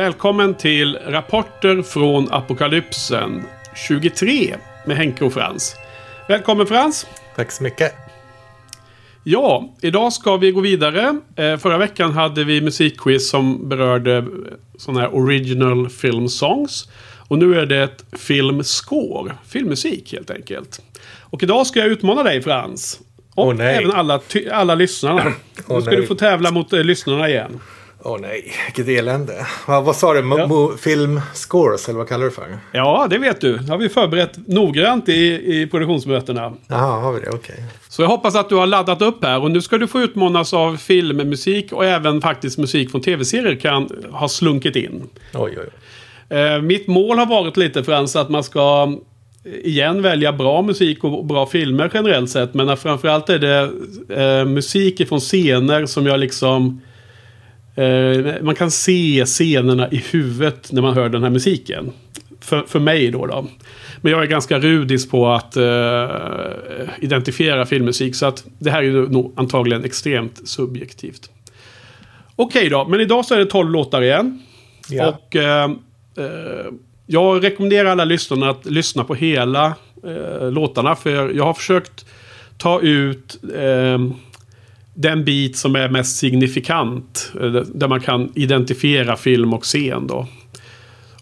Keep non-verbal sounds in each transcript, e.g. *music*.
Välkommen till Rapporter från Apokalypsen 23 med Henke och Frans. Välkommen Frans! Tack så mycket. Ja, idag ska vi gå vidare. Eh, förra veckan hade vi musikquiz som berörde sådana här original film songs. Och nu är det ett filmscore, filmmusik helt enkelt. Och idag ska jag utmana dig Frans. Och nej. även alla, alla lyssnarna. *clears throat* Åh, Då ska nej. du få tävla mot eh, lyssnarna igen. Åh nej, vilket elände. Vad, vad sa du? Mo- Ja. mo- film scores, eller vad kallar du det för? Ja, det vet du. Det har vi förberett noggrant i, i produktionsmötena. Jaha, har vi det? Okej. Så jag hoppas att du har laddat upp här och nu ska du få utmanas av filmmusik och även faktiskt musik från tv-serier kan ha slunkit in. Oj, oj, oj. Eh, mitt mål har varit lite Frans att man ska eh, igen välja bra musik och bra filmer generellt sett. Men framförallt är det eh, musik från scener som jag liksom... Eh, man kan se scenerna i huvudet när man hör den här musiken. För, för mig då, då. Men jag är ganska rudis på att eh, identifiera filmmusik. Så att det här är ju nog antagligen extremt subjektivt. Okej då, men idag så är det 12 låtar igen. Ja. Och eh, eh, jag rekommenderar alla lyssnarna att lyssna på hela eh, låtarna. För jag har försökt ta ut eh, den bit som är mest signifikant. Eh, där man kan identifiera film och scen då.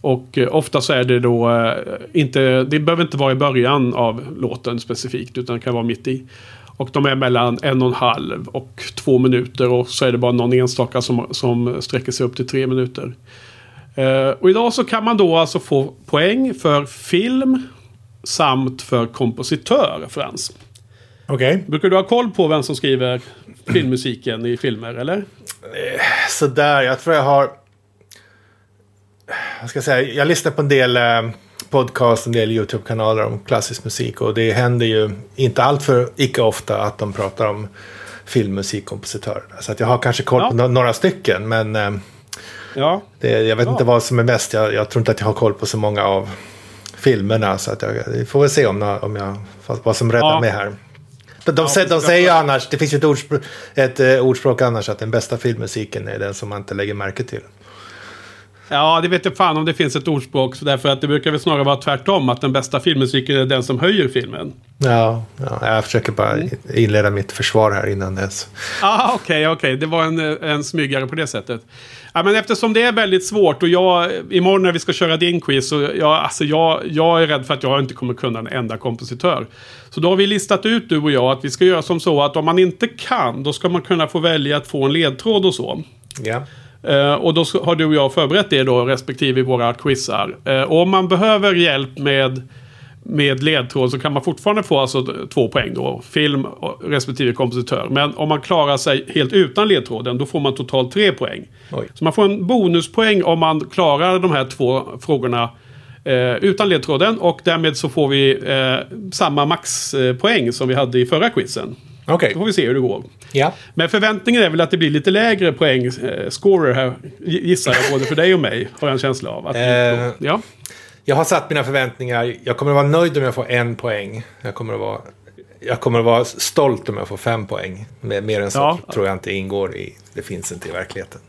Och eh, ofta så är det då eh, inte, det behöver inte vara i början av låten specifikt. Utan det kan vara mitt i. Och de är mellan en och en halv och två minuter. Och så är det bara någon enstaka som, som sträcker sig upp till tre minuter. Och idag så kan man då alltså få poäng för film samt för kompositör, Frans. Okej. Brukar du ha koll på vem som skriver filmmusiken i filmer, eller? Sådär, jag tror jag har... Vad ska jag säga? Jag lyssnar på en del eh, podcast, en del YouTube-kanaler om klassisk musik. Och det händer ju inte allt för icke ofta att de pratar om filmmusikkompositörer. Så att jag har kanske koll på no- några stycken. Men eh, Ja, det, jag vet Ja. inte vad som är mest. Jag, jag tror inte att jag har koll på så många av filmerna. Så att jag, vi får väl se om, jag- om jag, vad som räddar mig här. De, de, Ja, de säger ju annars, det finns ju ett ordspråk, ett, eh, ordspråk annars att den bästa filmmusiken är den som man inte lägger märke till. Ja det vet jag fan om det finns ett ordspråk. Därför att det brukar väl snarare vara tvärtom. Att den bästa filmmusiken är den som höjer filmen. Ja, ja jag försöker bara Mm. inleda mitt försvar här innan dess. Ah, okej, okej. Det var en, en smygare på det sättet. Ja, men eftersom det är väldigt svårt och jag, imorgon när vi ska köra din quiz, så jag, alltså jag, jag är rädd för att jag inte kommer kunna en enda kompositör. Så då har vi listat ut, du och jag, att vi ska göra som så att om man inte kan, då ska man kunna få välja att få en ledtråd och så. Ja. Eh, och då har du och jag förberett det då, respektive våra quizar. Eh, och om man behöver hjälp med, med ledtråd så kan man fortfarande få alltså två poäng då. Film respektive kompositör. Men om man klarar sig helt utan ledtråden, då får man totalt tre poäng. Oj. Så man får en bonuspoäng om man klarar de här två frågorna eh, utan ledtråden. Och därmed så får vi eh, samma maxpoäng som vi hade i förra quizen. Okej. Då får vi se hur det går. Ja. Men förväntningen är väl att det blir lite lägre poäng, eh, här, gissar jag, både för dig och mig, har jag en känsla av. Att vi- Eh. ja. Jag har satt mina förväntningar. Jag kommer att vara nöjd om jag får en poäng. Jag kommer att vara, jag kommer att vara stolt om jag får fem poäng. Mer än så Ja. tror jag inte ingår i... Det finns inte i verkligheten.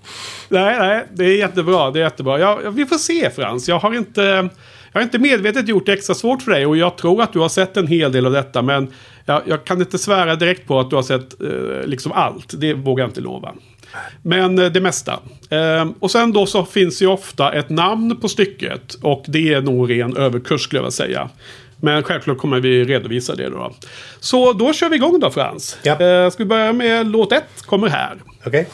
Nej, nej, det är jättebra. Det är jättebra. Ja, vi får se Frans. Jag har inte... Jag har inte medvetet gjort det extra svårt för dig och jag tror att du har sett en hel del av detta. Men jag, jag kan inte svära direkt på att du har sett eh, liksom allt. Det vågar jag inte lova. Men eh, det mesta. Eh, och sen då så finns ju ofta ett namn på stycket. Och det är nog ren överkurs skulle jag vilja säga. Men självklart kommer vi redovisa det då. Så då kör vi igång då Frans. Ja. Eh, ska vi börja med låt ett. Kommer här. Okej?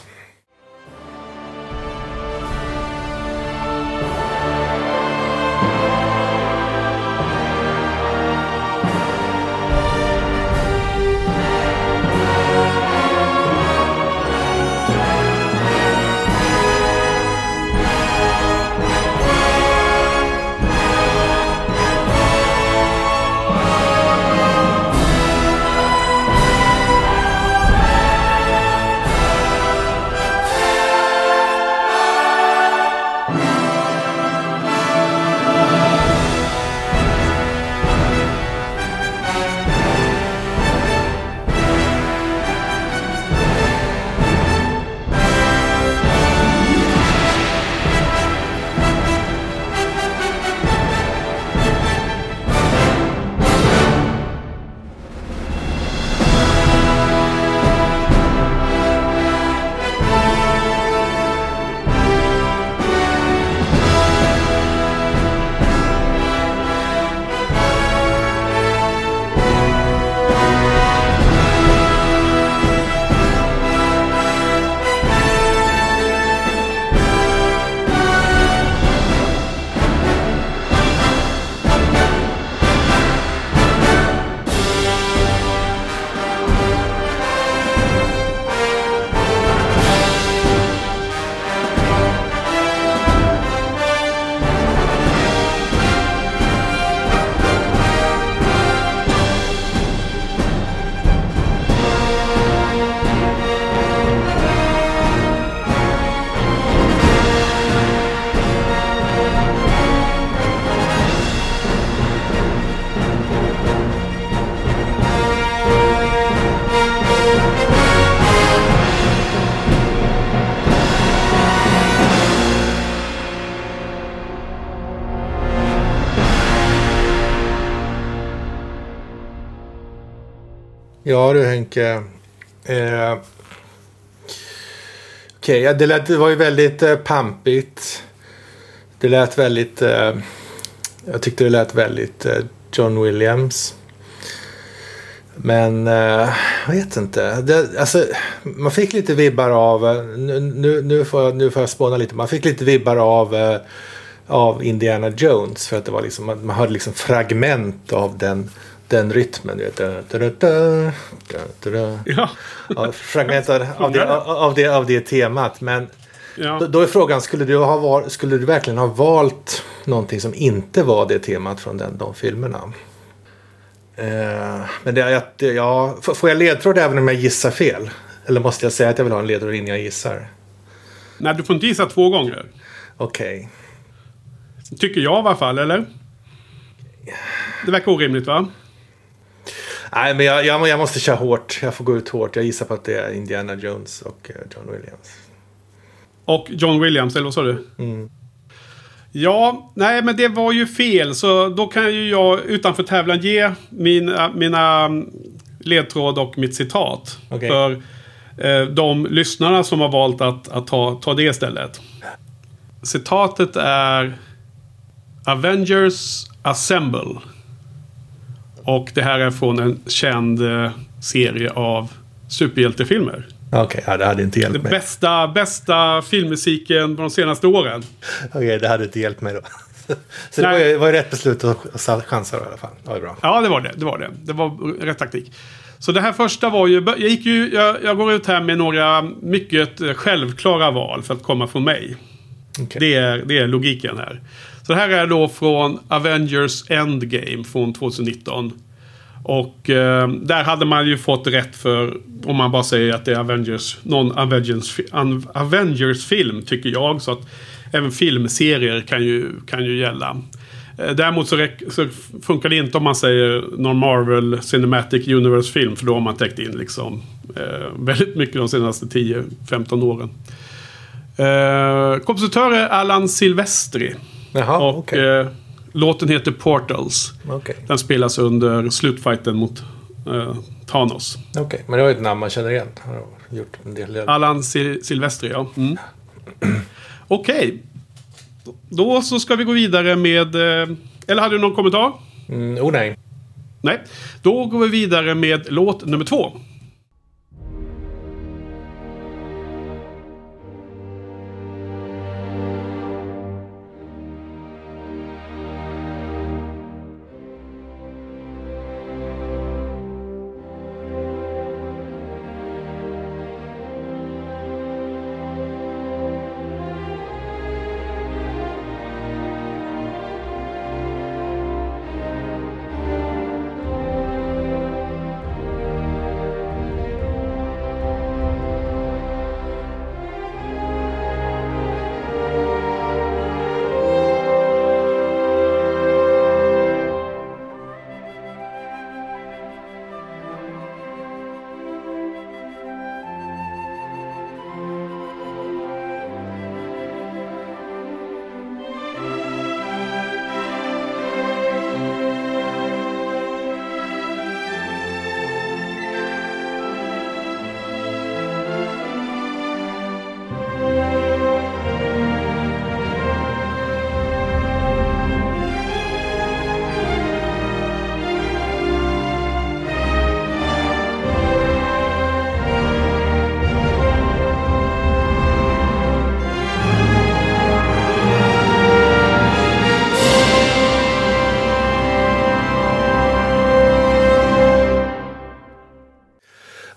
Ja du Henke. Eh, Okej, okay, det, lät, det var ju väldigt eh, pampigt. Det lät väldigt... Eh, jag tyckte det lät väldigt eh, John Williams. Men eh, jag vet inte. Det, alltså, man fick lite vibbar av... Eh, nu, nu, nu, får jag, nu får jag spåna lite. Man fick lite vibbar av, eh, av Indiana Jones. För att det var liksom, man man hörde liksom fragment av den, den rytmen. Du vet. Da, da, da, da, da, da. Ja. Ja, fragment av, det, av, det, av det temat. Men ja. då, då är frågan, skulle du, ha val, skulle du verkligen ha valt någonting som inte var det temat från den, de filmerna? Eh, men det, jag, ja, får jag ledtråd även om jag gissar fel? Eller måste jag säga att jag vill ha en ledtråd innan jag gissar? Nej, du får inte gissa två gånger. Okej. Tycker jag i alla fall, eller? Det verkar orimligt, va? Nej, men jag, jag, jag måste köra hårt. Jag får gå ut hårt. Jag gissar på att det är Indiana Jones och eh, John Williams. Och John Williams, eller vad sa du? Mm. Ja, nej men det var ju fel. Så då kan ju jag utanför tävlan ge mina, mina mm, ledtråd och mitt citat. Okej. För eh, de lyssnarna som har valt att, att ta, ta det istället. Citatet är Avengers Assemble. Och det här är från en känd eh, serie av superhjältefilmer. Okej, ja, det hade inte hjälpt Den mig. bästa, bästa filmmusiken på de senaste åren. Okej, det hade inte hjälpt mig då. *laughs* Så det Nej. var ju, var ju rätt beslut att chansa i alla fall. Det var bra. Ja, det var det. Det var det. Det var rätt taktik. Så det här första var ju... Jag, gick ju, jag, jag går ut här med några mycket självklara val för att komma från mig. Okej. Det, är, det är logiken här. Så det här är då från Avengers Endgame från 2019. Och eh, där hade man ju fått rätt för om man bara säger att det är Avengers, någon Avengers, Avengers film tycker jag. Så att även filmserier kan ju, kan ju gälla. Eh, Däremot så, så funkar det inte om man säger någon Marvel Cinematic Universe-film. För då har man täckt in liksom eh, *laughs* väldigt mycket de senaste 10-15 åren. Eh, kompositör är Alan Silvestri. Jaha, och okej. eh, låten heter Portals. Okej. Den spelas under slutfighten mot eh, Thanos. Okej, men det var ett namn man känner igen. Han har gjort en del. Alan Sil- Silvestri, ja. Mm. *clears throat* Okej. Då så ska vi gå vidare med... Eh, eller hade du någon kommentar? Mm, oh nej. Nej. Då går vi vidare med låt nummer två.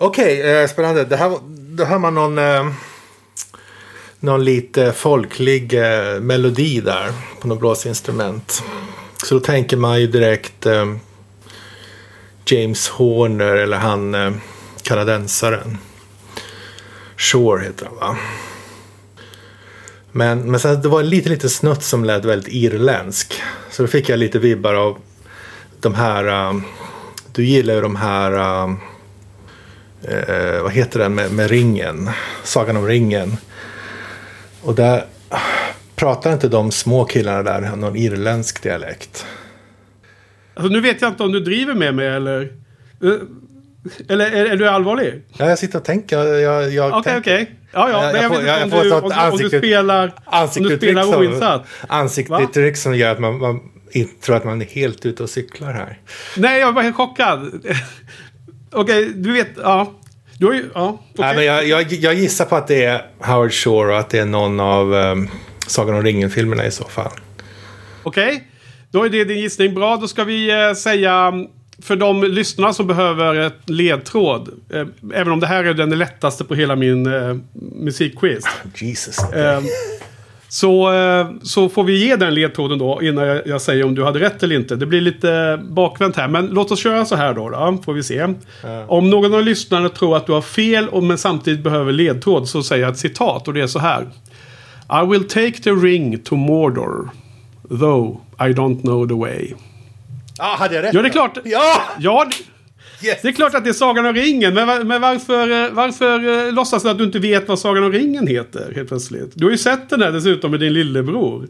Okej, eh, spännande. Det här, då hör man någon, eh, någon lite folklig eh, melodi där på något blåsinstrument. Så då tänker man ju direkt eh, James Horner eller han eh, kanadensaren. Shore heter han va? Men, men sen det var en liten, liten snutt som lät väldigt irländsk. Så då fick jag lite vibbar av de här... eh, du gillar ju de här... eh, eh, vad heter den med, med ringen? Sagan om ringen. Och där pratar inte de små killarna där någon irländsk dialekt. Alltså, nu vet jag inte om du driver med mig eller... Eh, Eller är, är du allvarlig? Ja, jag sitter och tänker. Jag, jag Okej, okej. Ja, ja. Jag- men jag får- vet inte om du, om, du- om du ansikte- spelar, om du spelar som, oinsatt. ansiktsuttryck som gör att man, man tror att man är helt ute och cyklar här. Nej, jag var helt chockad. Okej, du vet, ja. Du har ju, ja. okej. Nej, men jag, jag, jag gissar på att det är Howard Shore och att det är någon av um, Sagan om ringen-filmerna i så fall. Okej, då är det din gissning. Bra, då ska vi eh, säga för de lyssnarna som behöver ett ledtråd. Eh, även om det här är den lättaste på hela min eh, musikquiz. Jesus. Eh, så, eh, så får vi ge den ledtråden då innan jag, jag säger om du hade rätt eller inte. Det blir lite bakvänt här. Men låt oss köra så här då. då får vi se. Om någon av lyssnarna tror att du har fel och men samtidigt behöver ledtråd så säger jag ett citat och det är så här. I will take the ring to Mordor. Though I don't know the way. ah, hade jag rätt? Ja, det är klart. Ja! Ja, Yes! det är klart att det är Sagan om ringen. Men, men varför, eh, varför eh, låtsas du att du inte vet vad Sagan om ringen heter helt plötsligt? Du har ju sett den här dessutom med din lillebror.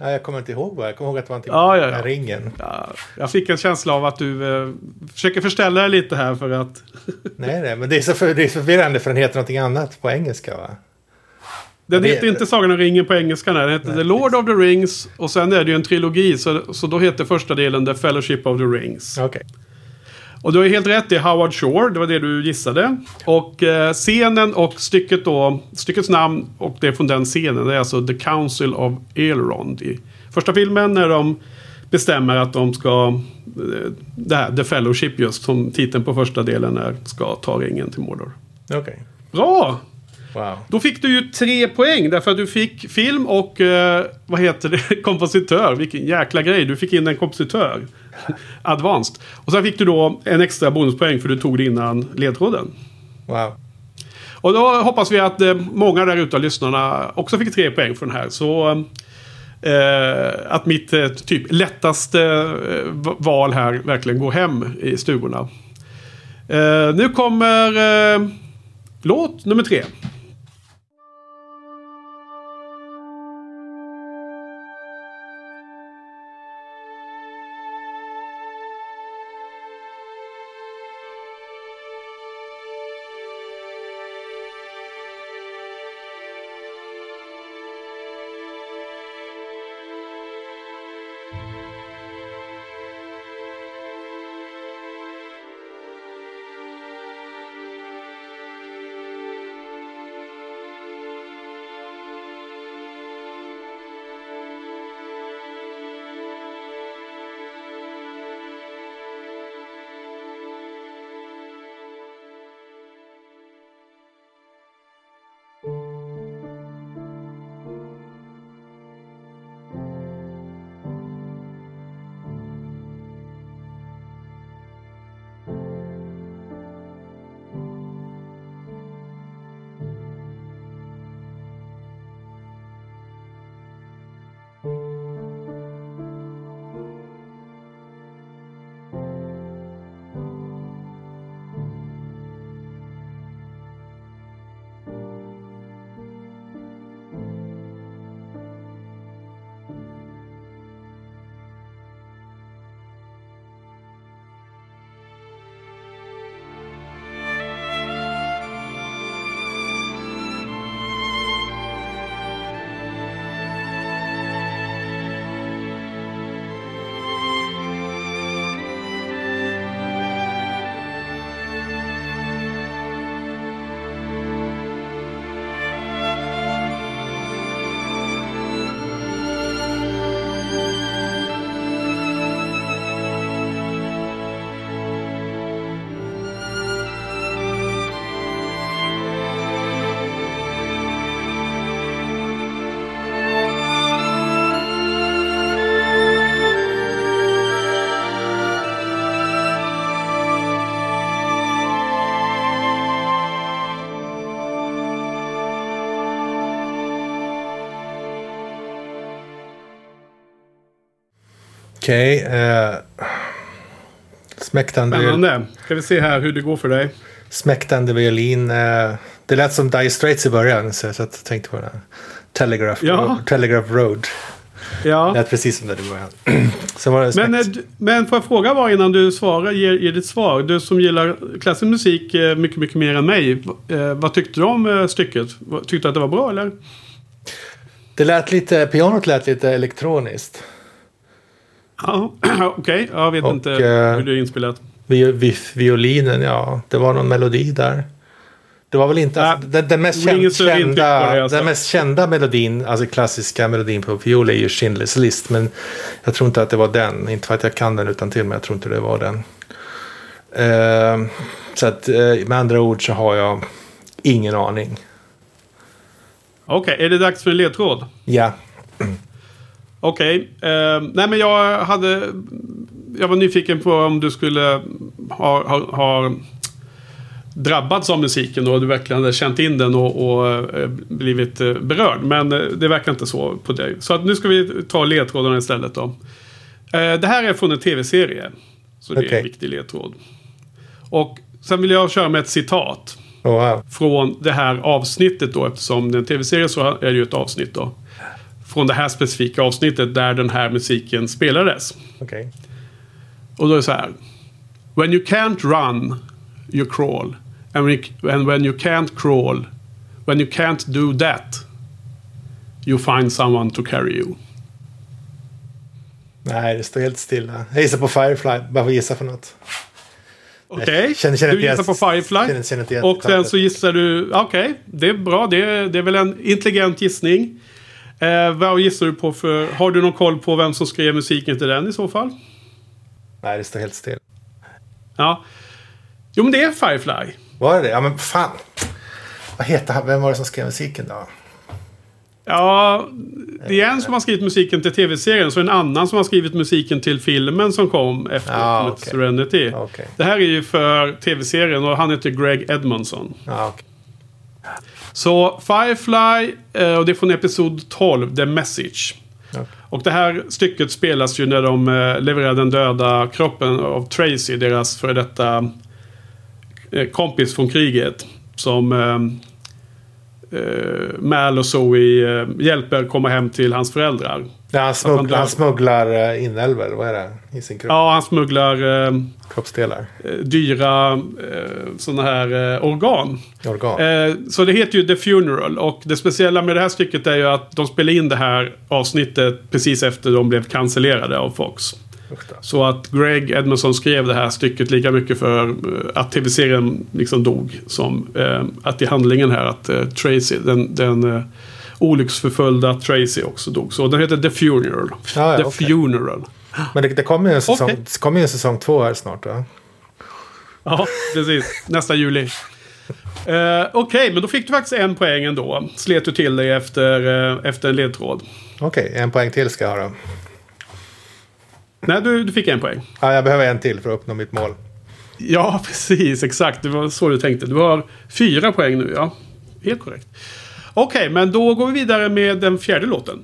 Nej, jag kommer inte ihåg vad. Jag kommer ihåg att det var någonting Ja, ja, ja. ringen. Ja, jag fick en känsla av att du eh, försöker förställa dig lite här för att... *laughs* Nej, nej, men det är, så för, det är förvirrande för den heter någonting annat på engelska va? Den det- heter inte Sagan om ringen på engelska. Nej. Den heter The Lord of the Rings. Och sen är det ju en trilogi. Så, så då heter första delen The Fellowship of the Rings. Okej. Och du har helt rätt, det är Howard Shore. Det var det du gissade. Och eh, scenen och stycket då, styckets namn och det är från den scenen. Det är alltså The Council of Elrond. I första filmen när de bestämmer att de ska, eh, det här, The Fellowship just, som titeln på första delen är, ska ta ringen till Mordor. Okej. Bra! Wow. Då fick du ju tre poäng därför att du fick film och eh, vad heter det? *laughs* kompositör. Vilken jäkla grej. Du fick in en kompositör. *laughs* Advanced. Och sen fick du då en extra bonuspoäng för du tog det innan ledtråden. Wow. Och då hoppas vi att eh, många där ute av lyssnarna också fick tre poäng för den här. Så eh, att mitt eh, typ lättaste eh, val här verkligen går hem i stugorna. Eh, nu kommer låt nummer tre. Okej. eh, smäktande, Spännande. Ska vi se här hur det går för dig. smäktande violin. eh, det lät som Dire Straits i början. Så jag tänkte på här. Telegraph, Ja. Road, Telegraph Road. Ja. Det lät precis som det i början. *clears throat* Sen var det Men, eh, men får jag fråga bara innan du svarar, ger, ger ditt svar. Du som gillar klassisk musik eh, mycket, mycket mer än mig. Eh, vad tyckte du om stycket? Tyckte du att det var bra eller? det lät lite, pianot lät lite elektroniskt. Ja, *clears throat* okej. Jag vet Och, inte eh, hur det är inspelat. Vi, vi, violinen, ja, det var någon melodi där. Det var väl inte, Nej, alltså, den, den, mest kända, det, alltså. den mest kända melodin, alltså klassiska melodin på fiol är ju Schindler's list. Men jag tror inte att det var den. Inte för att jag kan den utan till men jag tror inte det var den. Eh, så att eh, med andra ord så har jag ingen aning. Okej, är det dags för en ledtråd? Ja, Okej. Eh, nej men jag hade... Jag var nyfiken på om du skulle ha, ha, ha drabbats av musiken och du verkligen hade känt in den och, och eh, blivit eh, berörd. Men det verkar inte så på dig. Så att nu ska vi ta ledtrådarna istället då. Det här är från en tv-serie. Så det är Okej. en viktig ledtråd. Och sen vill jag köra med ett citat oh, wow. från det här avsnittet då. Eftersom det är en tv-serie så är det ju ett avsnitt då. Från det här specifika avsnittet där den här musiken spelades. okej. Och då är det så här. When you can't run, you crawl. And when you, and when you can't crawl, when you can't do that, you find someone to carry you. Nej, det står helt stilla. Jag gissar på Firefly, bara för att gissa för något. Okej, känner du gissar på Firefly. känner- känner och sen så gissar du... Okej, det är bra. Det är, det är väl en intelligent gissning. Eh, vad gissar du på för... Har du någon koll på vem som skrev musiken till den i så fall? Nej, det står helt still. Ja. Jo, men det är Firefly. Var det det? Ja, men fan. Vad heter han? Vem var det som skrev musiken då? Ja, det är en som har skrivit musiken till tv-serien. Så en annan som har skrivit musiken till filmen som kom efter med okej. Serenity. Okej. Det här är ju för tv-serien och han heter Greg Edmondson. Ja, okej. Så Firefly, eh, och det är från episod 12, The Message. Och det här stycket spelas ju när de eh, levererar den döda kroppen av Tracy, deras före detta eh, kompis från kriget. Som eh, Mal och Zoe eh, hjälper komma hem till hans föräldrar. Ja, han, smugglar, dör. han smugglar eh, inälvor, vad är det? I sin kropp. Ja, han smugglar eh, Kroppsdelar. eh, dyra eh, sådana här eh, organ. Organ. Eh, så det heter ju The Funeral. Och det speciella med det här stycket är ju att de spelade in det här avsnittet precis efter de blev cancellerade av Fox. Så att Greg Edmondson skrev det här stycket lika mycket för eh, att tv-serien liksom dog. Som eh, att i handlingen här att eh, Tracy, den, den olycksförföljda Tracy också dog. Så den heter The Funeral. Ja, ja, The okej. Funeral. Men det, det kommer ju en säsong, kommer ju en säsong två här snart va? Ja, precis. Nästa juli. Eh, Okej, men då fick du faktiskt en poäng ändå. Slet du till dig efter, eh, efter en ledtråd. Okej, en poäng till ska jag ha då. Nej, du, du fick en poäng. Ja, jag behöver en till för att uppnå mitt mål. Ja, *laughs* precis. Exakt. Det var så du tänkte. Du har fyra poäng nu, ja. Helt korrekt. Okej, men då går vi vidare med den fjärde låten.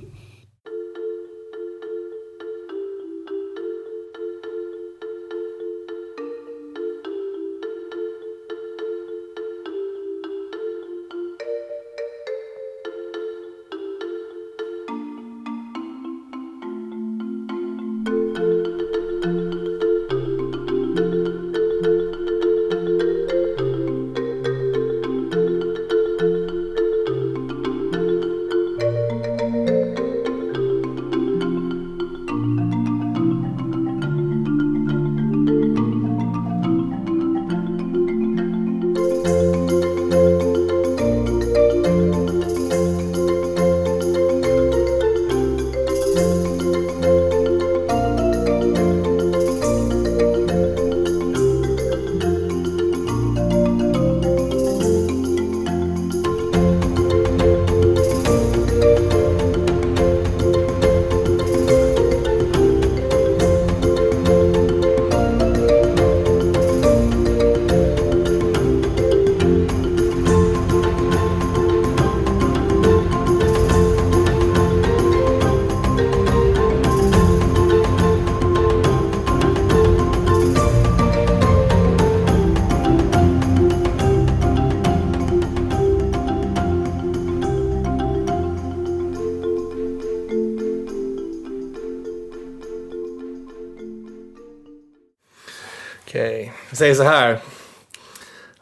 Okej, jag säger så här.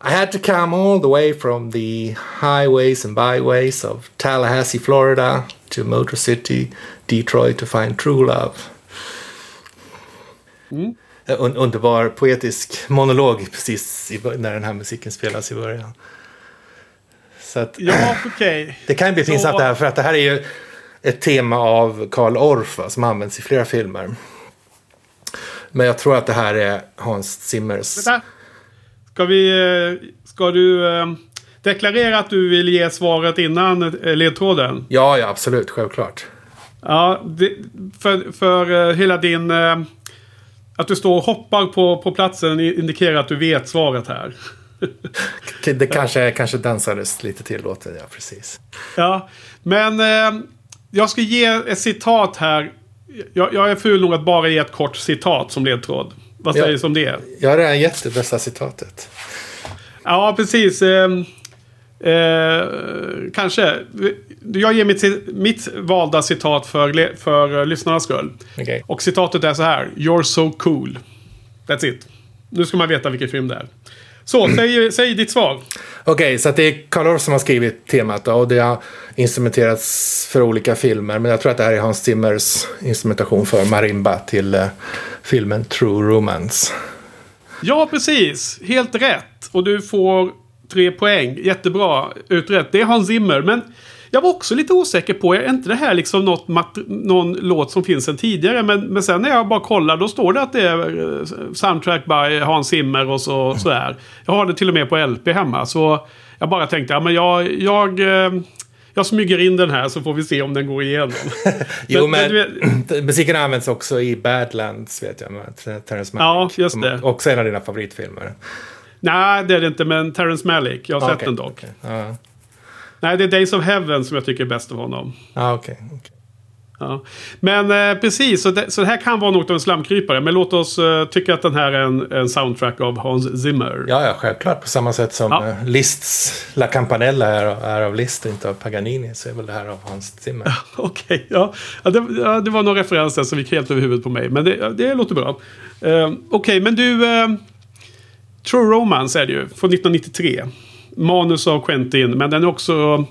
I had to come all the way from the highways and byways of Tallahassee, Florida to Motor City, Detroit to find true love. Mm. Un underbar poetisk monolog precis när den här musiken spelas i början. Så att, Ja, okej. *clears throat* det kan bli Så- pinsamt det här för att det här är ju ett tema av Karl Orff som används i flera filmer. Men jag tror att det här är Hans Zimmers. Vänta. Ska vi... eh, Ska du eh, deklarera att du vill ge svaret innan eh, ledtråden? Ja, ja, absolut, självklart. Ja, det, för, för hela din... Att du står och hoppar på, på platsen indikerar att du vet svaret här. *laughs* Det kanske, kanske dansades lite till låten, ja precis. Ja, men eh, jag ska ge ett citat här. Jag, jag är ful nog att bara ge ett kort citat som ledtråd. Vad säger du om det? Jag har redan gett det bästa citatet. Ja, precis. Eh, eh, kanske. Jag ger mitt, mitt valda citat för, för lyssnarnas skull. Okej. Och citatet är så här. You're so cool. That's it. Nu ska man veta vilken film det är. Så, säg, säg ditt svar. Okej, så att det är Karl Orff som har skrivit temat då, och det har instrumenterats för olika filmer. Men jag tror att det här är Hans Zimmers instrumentation för marimba till eh, filmen True Romance. Ja, precis. Helt rätt. Och du får tre poäng. Jättebra utrett. Det är Hans Zimmer. Men jag var också lite osäker på, är inte det här liksom något någon låt som finns sedan tidigare? Men, men sen när jag bara kollar, då står det att det är eh, soundtrack by Hans Zimmer och så, sådär. Jag har det till och med på LP hemma. Så jag bara tänkte, ja men jag, jag, eh, jag smyger in den här så får vi se om den går igenom. *laughs* Jo, *laughs* Men- men, men *clears throat* musiken används också i Badlands, vet jag, med Terrence Ja, Malick. just Som det. Också en av dina favoritfilmer. Nej, det är det inte, men Terrence Malick. Jag har Ah, sett okej, den dock. okej. Ja, Nej, det är Days of Heaven som jag tycker är bäst av honom. ah, okej. okej. Ja. Men eh, precis, så det, så det här kan vara något av en slamkrypare. Men låt oss eh, tycka att den här är en, en soundtrack av Hans Zimmer. Ja, ja, självklart. På samma sätt som Ja. eh, Liszt's La Campanella är, är av Liszt och inte av Paganini så är väl det här av Hans Zimmer. *laughs* Okej, ja. Ja, det, ja. Det var några referenser som gick helt över huvudet på mig. Men det, ja, det låter bra. Eh, Okej, men du... Eh, True Romance är det ju, från 1993. Manus av Quentin, men den är också...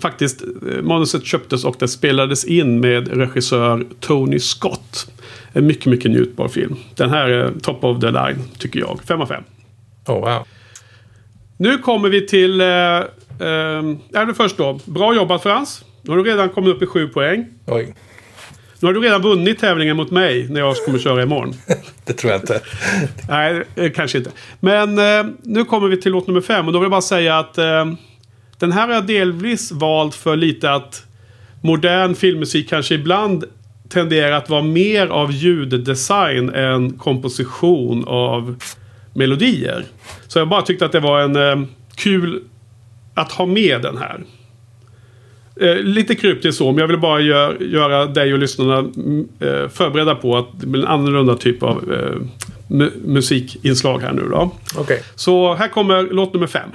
Faktiskt, eh, manuset köptes och det spelades in med regissör Tony Scott. En mycket, mycket njutbar film. Den här är top of the line, tycker jag. 5 av 5. Oh, wow. Nu kommer vi till... Eh, eh, ja, det först då. Bra jobbat Frans. Nu har du redan kommit upp i 7 poäng. Oj, Nu har du redan vunnit tävlingen mot mig när jag kommer köra imorgon. *laughs* det tror jag inte. Nej, eh, kanske inte. Men eh, nu kommer vi till låt nummer fem och då vill jag bara säga att eh, den här har jag delvis valt för lite att modern filmmusik kanske ibland tenderar att vara mer av ljuddesign än komposition av melodier. Så jag bara tyckte att det var en eh, kul att ha med den här. Eh, lite kryptiskt så, men jag vill bara gör, göra dig och lyssnarna mm, eh, förberedda på att det blir en annorlunda typ av eh, mu- musikinslag här nu då. Okej. Så här kommer låt nummer fem.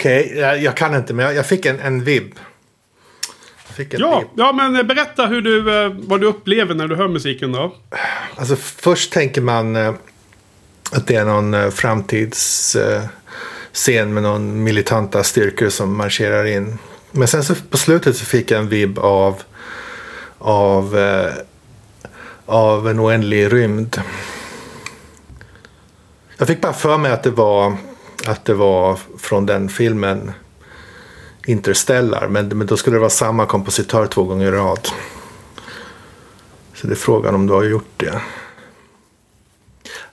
Okej, jag, jag kan inte men jag, fick en, en vibb. Ja, vibb. ja, men eh, berätta hur du, eh, vad du upplever när du hör musiken då. Alltså först tänker man eh, att det är någon framtidsscen scen med någon militanta styrkor som marscherar in. Men sen så på slutet så fick jag en vibb av av, av en oändlig rymd. Jag fick bara för mig att det var att det var från den filmen Interstellar. Men, men då skulle det vara samma kompositör två gånger i rad. Så det är frågan om du har gjort det.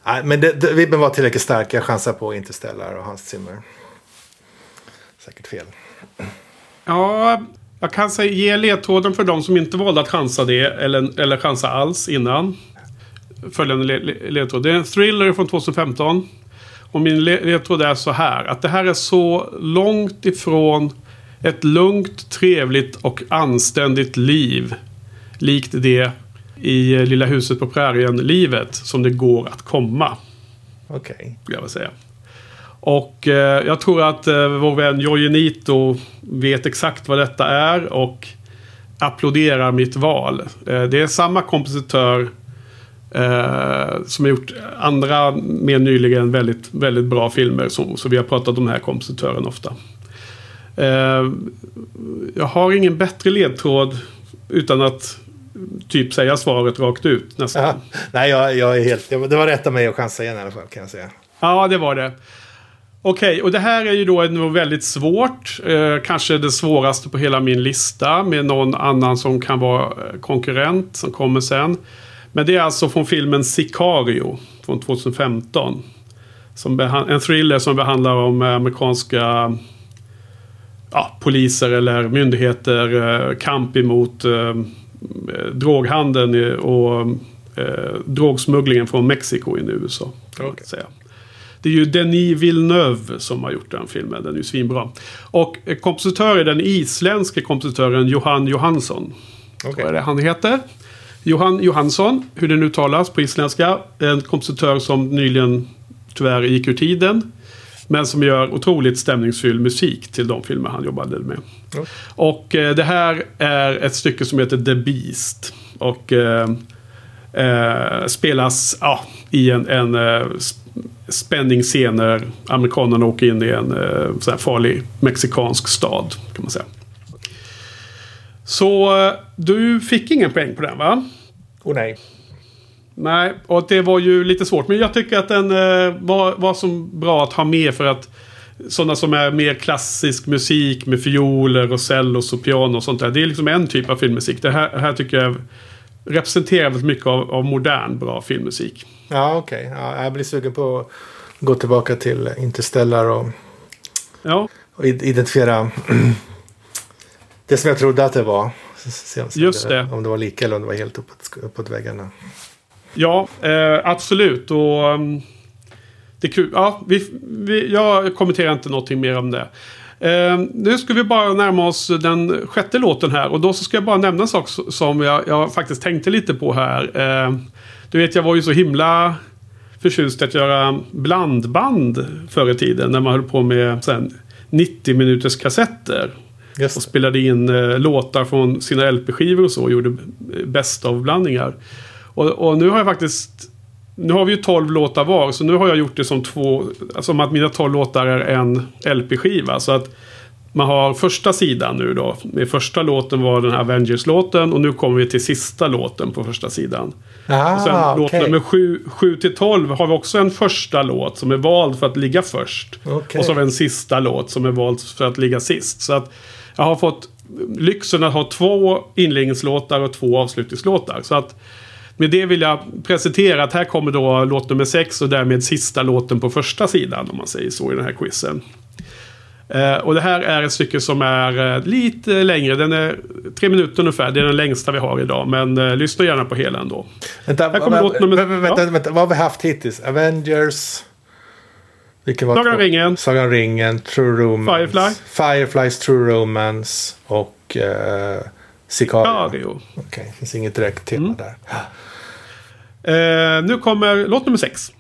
Nej, men det, det, vibben var tillräckligt stark. Jag chansar på Interstellar och Hans Zimmer. Säkert fel. Ja, jag kan säga, ge ledtråden för de som inte valde att chansa det eller, eller chansa alls innan. Följande ledtråd. Det är en thriller från 2015. Och min le- ledtråd är så här. Att det här är så långt ifrån ett lugnt, trevligt och anständigt liv. Likt det i eh, Lilla huset på prärien-livet som det går att komma. Okej. skulle jag vilja säga. Och eh, jag tror att eh, vår vän Jojje Nito vet exakt vad detta är och applåderar mitt val. Eh, det är samma kompositör eh, som har gjort andra mer nyligen väldigt, väldigt bra filmer. Så, så vi har pratat om den här kompositören ofta. Eh, jag har ingen bättre ledtråd utan att typ säga svaret rakt ut nästan. Ja, nej, jag, jag är helt... Det var rätt av mig att chansa igen i alla fall kan jag säga. Ja, det var det. Okej, och det här är ju då nog väldigt svårt. Eh, kanske det svåraste på hela min lista med någon annan som kan vara eh, konkurrent som kommer sen. Men det är alltså från filmen Sicario från 2015. Som en thriller som behandlar om eh, amerikanska ja, poliser eller myndigheter eh, kamp emot eh, eh, droghandeln och eh, drogsmugglingen från Mexiko in i USA. Kan Okej. säga. Det är ju Denis Villeneuve som har gjort den filmen. Den är ju svinbra. Och kompositör är den isländske kompositören Johan Johansson. Okej. Vad är det han heter? Johan Johansson, hur det nu talas på isländska. En kompositör som nyligen tyvärr gick ur tiden. Men som gör otroligt stämningsfylld musik till de filmer han jobbade med. Ja. Och eh, det här är ett stycke som heter The Beast. Och eh, eh, spelas ja, i en, en eh, sp- spänningsscen när amerikanerna åker in i en eh, farlig mexikansk stad. kan man säga. Så eh, du fick ingen poäng på den va? Oh nej. Nej, och det var ju lite svårt. Men jag tycker att den eh, var, var som bra att ha med för att sådana som är mer klassisk musik med fioler och cellos och piano och sånt där. Det är liksom en typ av filmmusik. Det här, här tycker jag representerar väldigt mycket av, av modern bra filmmusik. Ja, okej. Ja, jag blir sugen på att gå tillbaka till Interstellar och, Ja, och id- identifiera det som jag trodde att det var. Just det. Om det var lika eller om det var helt uppåt, uppåt väggarna. ja eh, absolut. Och, um, det är kul. Ja, vi, vi, jag kommenterar inte någonting mer om det. Eh, nu ska vi bara närma oss den sjätte låten här. Och då ska jag bara nämna en sak som jag, jag faktiskt tänkte lite på här. Eh, du vet, jag var ju så himla förtjust att göra blandband förr i tiden. När man höll på med sen, 90 minuters kassetter. Och Just det. spelade in eh, låtar från sina LP-skivor och så. Och gjorde eh, bäst av blandningar. Och, och nu har jag faktiskt... Nu har vi ju 12 låtar var. Så nu har jag gjort det som två... Som att mina 12 låtar är en LP-skiva. Så att man har första sidan nu då. Med första låten var den här Avengers-låten. Och nu kommer vi till sista låten på första sidan. Och sen Ah, låt nummer 7, 7 till 12 har vi också en första låt som är vald för att ligga först. Okej. Och så har vi en sista låt som är vald för att ligga sist. Så att jag har fått lyxen att ha två inledningslåtar och två avslutningslåtar. Så att med det vill jag presentera att här kommer då låt nummer 6 och därmed sista låten på första sidan om man säger så i den här quizen. Eh, och det här är ett stycke som är eh, lite längre. Den är tre minuter ungefär. Det är den längsta vi har idag. Men eh, lyssna gärna på hela ändå. Vänta, Här kommer vä- låt nummer- vä- vä- vänta, ja. vänta, vad har vi haft hittills? Avengers. Vilken var Sagan om ringen. Sagan om ringen. True Romance. Firefly. Fireflies True Romance. Och uh, Sicario. Cario. Okej, det finns inget direkt tema Mm. där. Eh, nu kommer låt nummer 6.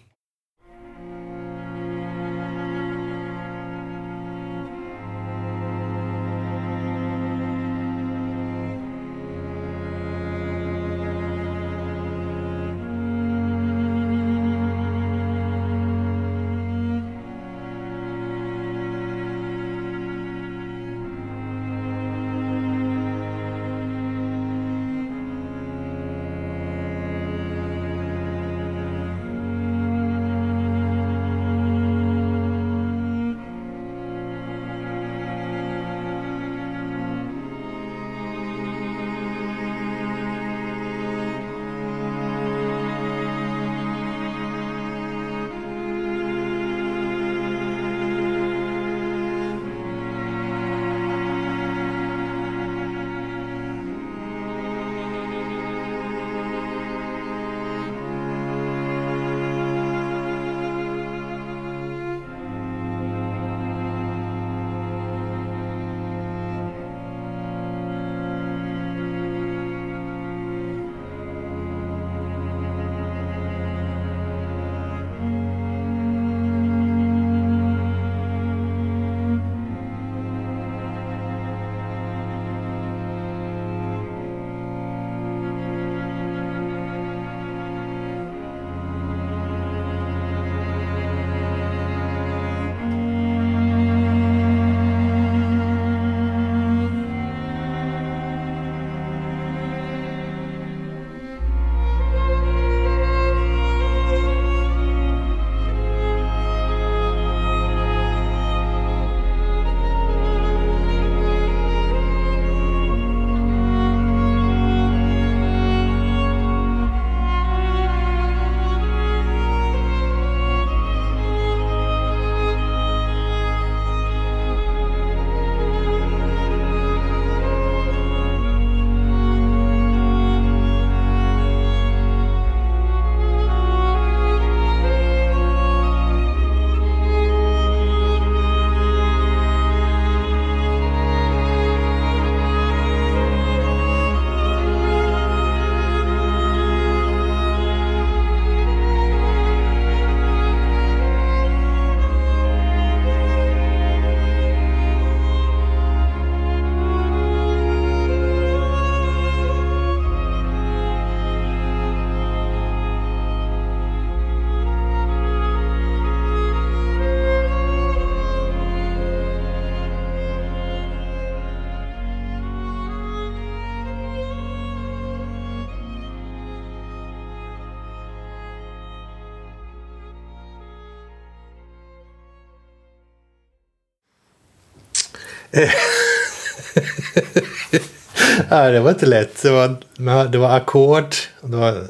Ja, det var inte lätt. Det var, det var ackord. Det var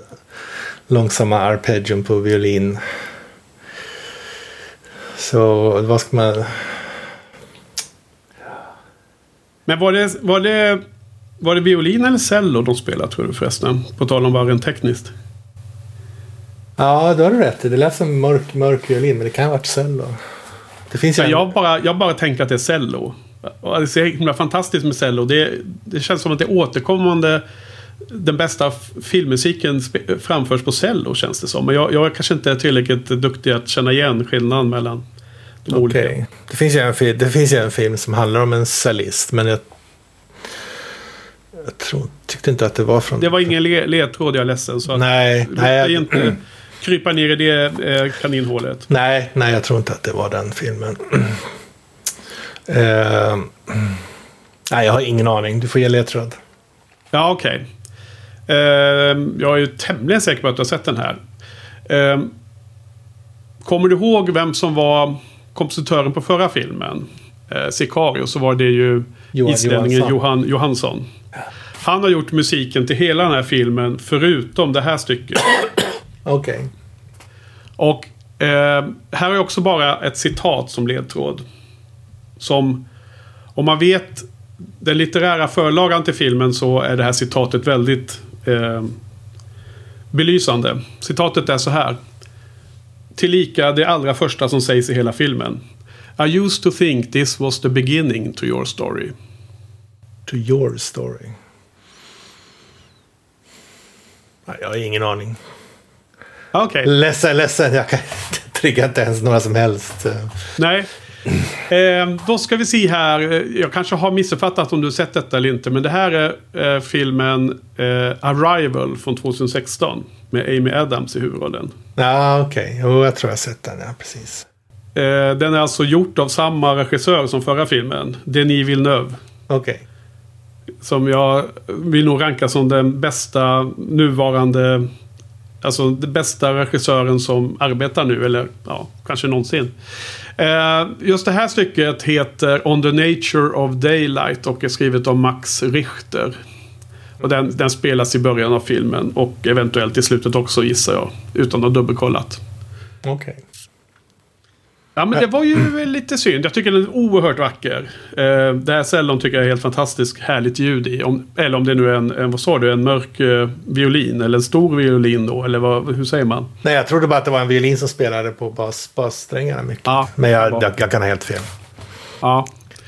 långsamma arpeggion på violin. Så vad ska man... Men var det, var det, var det violin eller cello de spelade tror du förresten? På tal om bara rent tekniskt. Ja, det har du rätt. Det lät som mörk, mörk violin, men det kan ha varit cello. Det finns ja, en... jag, bara, jag bara tänker att det är cello. Och det är så himla fantastiskt med cello. Det, det känns som att det är återkommande den bästa filmmusiken framförs på cello känns det som. Men jag, jag kanske inte är tillräckligt duktig att känna igen skillnaden mellan de okay. olika. Det finns, ju en, det finns ju en film som handlar om en cellist. Men jag, jag tror, tyckte inte att det var från... Det var ingen ledtråd, jag är ledsen. Så nej, nej. Jag, inte krypa ner i det eh, kaninhålet. Nej, nej, jag tror inte att det var den filmen. *clears throat* uh, nej, jag har ingen aning. Du får ge ledtråd. Ja, okej. Okay. Ehm, jag är ju tämligen säker på att du har sett den här. Ehm, kommer du ihåg vem som var kompositören på förra filmen? Eh, Sicario, så var det ju Johan islänningen Johansson. Johan Johansson. Han har gjort musiken till hela den här filmen förutom det här stycket. *coughs* Okej. Okay. Och eh, här är också bara ett citat som ledtråd. Som om man vet den litterära förlagan till filmen så är det här citatet väldigt eh, belysande. Citatet är så här. Tillika det allra första som sägs i hela filmen. I used to think this was the beginning to your story. To your story. Jag har ingen aning. Okay. Ledsen, ledsen. Jag kan *laughs* trigga inte ens några som helst. Eh. Nej, Eh, då ska vi se här. Jag kanske har missuppfattat om du sett detta eller inte. Men det här är eh, filmen eh, Arrival från 2016. Med Amy Adams i huvudrollen. Ja, okej. Okay. Jo, jag tror jag sett den. Ja, precis. Eh, den är alltså gjort av samma regissör som förra filmen. Denis Villeneuve. Okej. Okay. Som jag vill nog ranka som den bästa nuvarande Alltså den bästa regissören som arbetar nu, eller ja, kanske någonsin. Eh, just det här stycket heter On the Nature of Daylight och är skrivet av Max Richter. Och den, den spelas i början av filmen och eventuellt i slutet också gissar jag. Utan att ha dubbelkollat. Okej. Okay. Ja men det var ju lite synd. Jag tycker den är oerhört vacker. Eh, det här cellon tycker jag är helt fantastiskt härligt ljud i. Om, eller om det nu är en, en vad sa du, en mörk eh, violin eller en stor violin då? Eller vad, hur säger man? Nej, jag trodde bara att det var en violin som spelade på bas, bassträngarna mycket. Ja, men jag, jag, jag, kan ha helt fel. Ja.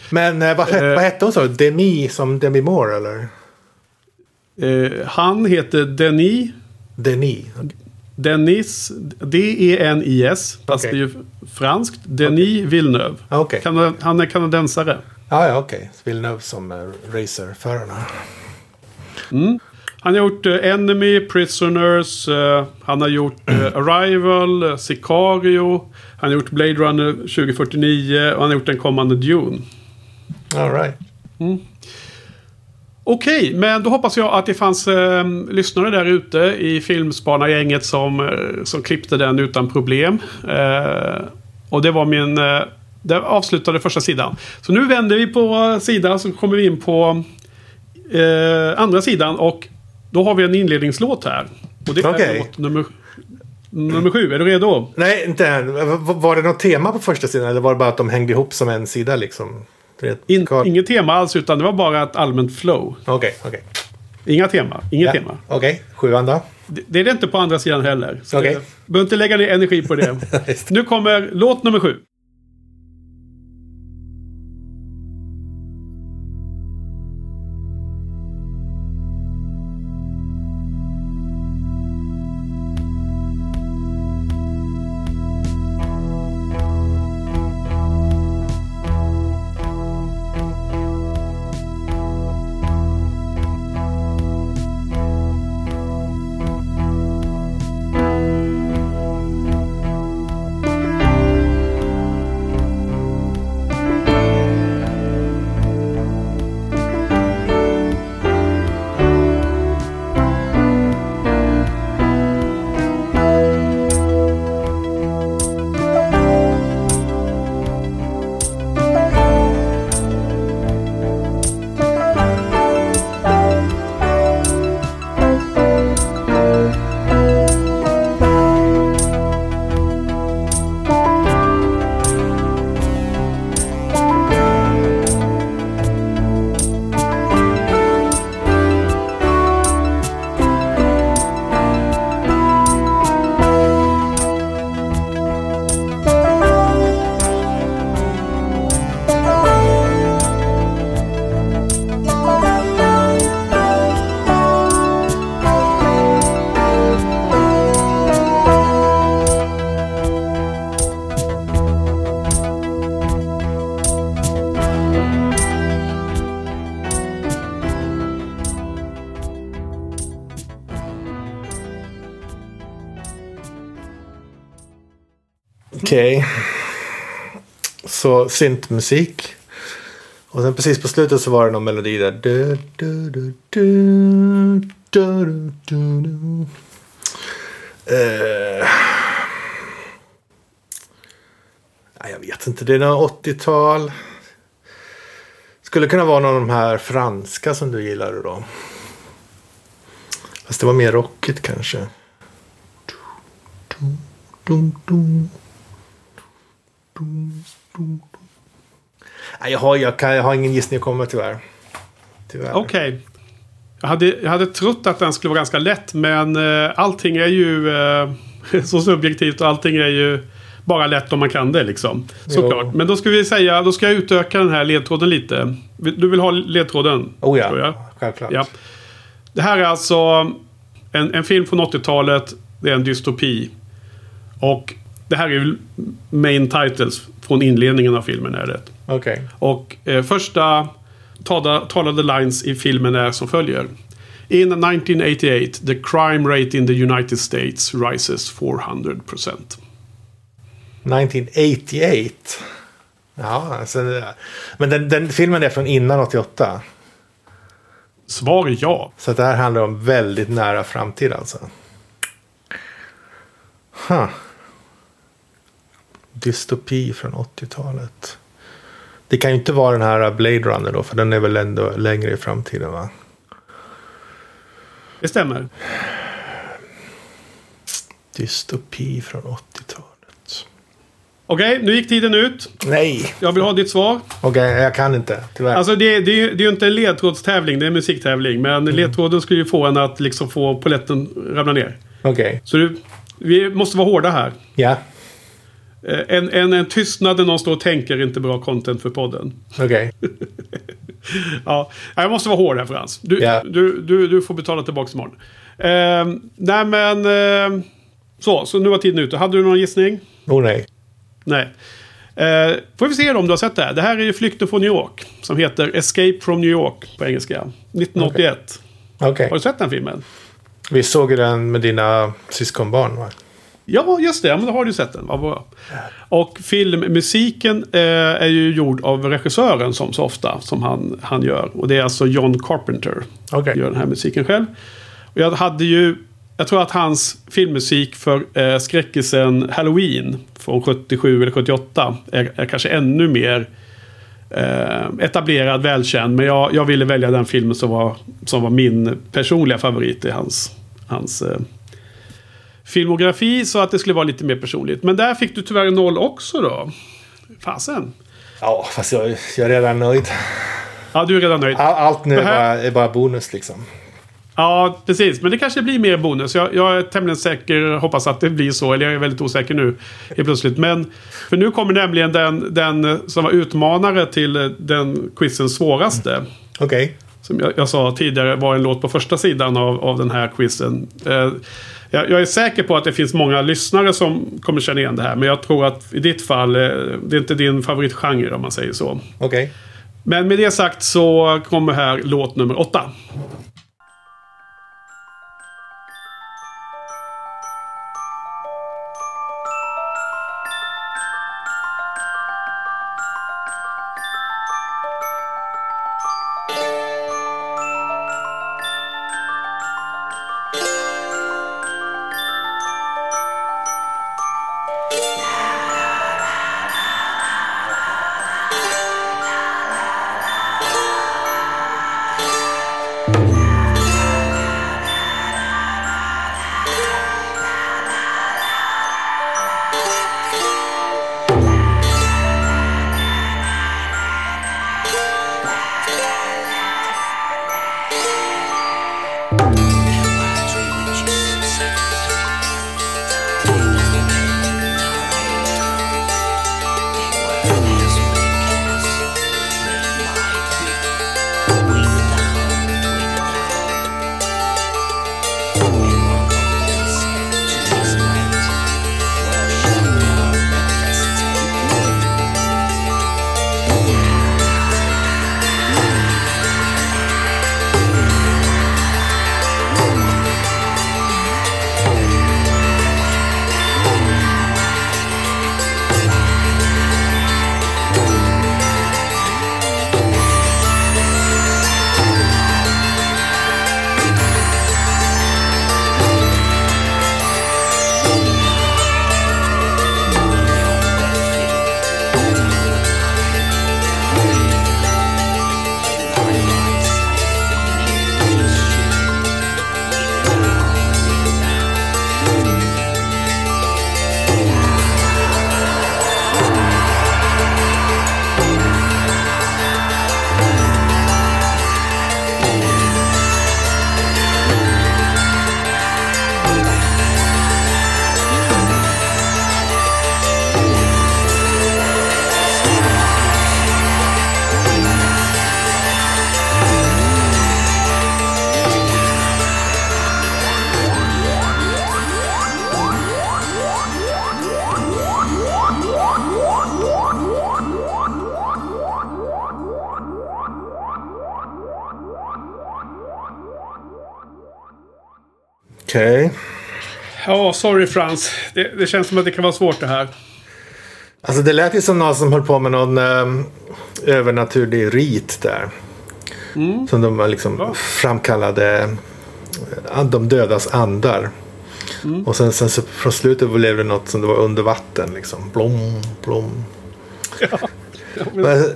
Men eh, vad, vad hette hon så? Demi som Demi Moore eller? Eh, han heter Denis. Denis. Dennis, D-E-N-I-S, fast okay. det är ju franskt. Denis okay. Villeneuve. Okay. Kanad han är kanadensare. Ah, ja, okej. Okay. Villeneuve som uh, racerförarna. Mm. Han har gjort uh, Enemy, Prisoners, uh, han har gjort uh, Arrival, Sicario, han har gjort Blade Runner 2049 och han har gjort den kommande Dune. All right. Mm. Okej, men då hoppas jag att det fanns eh, lyssnare där ute i Filmspanargänget som, eh, som klippte den utan problem. Eh, och det var min... Eh, det avslutade första sidan. Så nu vänder vi på sidan så kommer vi in på eh, andra sidan och då har vi en inledningslåt här. Och det är okay. låt nummer, nummer sju. Är du redo? Nej, inte än. Var det något tema på första sidan eller var det bara att de hängde ihop som en sida liksom? In, inget tema alls, utan det var bara ett allmänt flow. Okej, okay, okej. Okay. Inga tema. Inget ja, tema. Okej, okay. sjuan då? Det, det, är det inte på andra sidan heller. Så okay. behöver inte lägga ner energi på det. *laughs* nu kommer låt nummer sju. Syntmusik. Och sen precis på slutet så var det någon melodi där. Du, du, du, du, du, du, du, du. Eh. Jag vet inte. Det är något 80-tal. Skulle kunna vara någon av de här franska som du gillade då. Fast det var mer rockigt kanske. Nej, jag har, jag, kan, jag har ingen gissning att komma tyvärr. tyvärr. Okej. Jag, hade, jag hade trott att den skulle vara ganska lätt men eh, allting är ju eh, *laughs* så subjektivt och allting är ju bara lätt om man kan det liksom. Såklart. Jo. Men då ska vi säga, då ska jag utöka den här ledtråden lite. Du vill ha ledtråden? Oh ja, självklart. Ja. Det här är alltså en, en film från 80-talet. Det är en dystopi. Och det här är ju main titles från inledningen av filmen. är det. Okej. Och eh, första talade, talade lines i filmen är som följer. In 1988 the crime rate in the United States rises 400%. 1988. Ja, alltså, det- men den, den filmen är från innan 88. Svar är ja. Så det här handlar om väldigt nära framtid alltså. Huh. Dystopi från 80-talet. Det kan ju inte vara den här Blade Runner då, för den är väl ändå längre i framtiden va? Det stämmer. Dystopi från 80-talet. Okej, nu gick tiden ut. Nej! Jag vill ha ditt svar. Okej, jag kan inte. Tyvärr. Alltså det, det, det är ju inte en ledtrådstävling, det är en musiktävling. Men ledtråden skulle ju få en att liksom få poletten ramla ner. Okej. Så du, vi måste vara hårda här. Ja. Eh, En, en, en tystnad när någon står och tänker inte bra content för podden. Okej. *laughs* Ja, jag måste vara hård här Frans. Du, Ja. du, du, du får betala tillbaka imorgon. Eh, nej men... Eh, så, så nu var tiden ute. Hade du någon gissning? Oh nej. Nej. Eh, får vi se om du har sett det här. Det här är ju Flykten från New York. Som heter Escape from New York på engelska. 1981. Okej. Har du sett den filmen? Vi såg den med dina syskonbarn va? Ja, just det. Ja, men då har du sett den. Vad bra. Och filmmusiken eh, är ju gjord av regissören som så ofta som han, han gör. Och det är alltså John Carpenter. Okej. Gör den här musiken själv. Och jag hade ju... Jag tror att hans filmmusik för eh, skräckisen Halloween från 77 eller 78 är, är kanske ännu mer eh, etablerad, välkänd. Men jag, jag ville välja den filmen som var, som var min personliga favorit i hans, hans eh, filmografi. Så att det skulle vara lite mer personligt. Men där fick du tyvärr noll också då. Fasen. Ja, fast jag, jag är redan nöjd. Ja, du är redan nöjd. All, allt nu Det är här- bara, är bara bonus liksom. Ja, precis. Men det kanske blir mer bonus. Jag, jag är tämligen säker, hoppas att det blir så. Eller jag är väldigt osäker nu helt plötsligt. Men för nu kommer nämligen den, den som var utmanare till den quizens svåraste. Okej. Som jag, jag sa tidigare var en låt på första sidan av, av den här quizen. Eh, jag, jag är säker på att det finns många lyssnare som kommer känna igen det här. Men jag tror att i ditt fall, eh, det är inte din favoritgenre om man säger så. Okej. Men med det sagt så kommer här låt nummer åtta. Okej. Ja, sorry Frans. Det, det känns som att det kan vara svårt det här. Alltså det lät ju som någon som höll på med någon um, övernaturlig rit där. Som de liksom Ja. framkallade uh, de dödas andar. Och sen, sen så från slutet blev det något som det var under vatten liksom. Blom, blom. *laughs* Men- *laughs*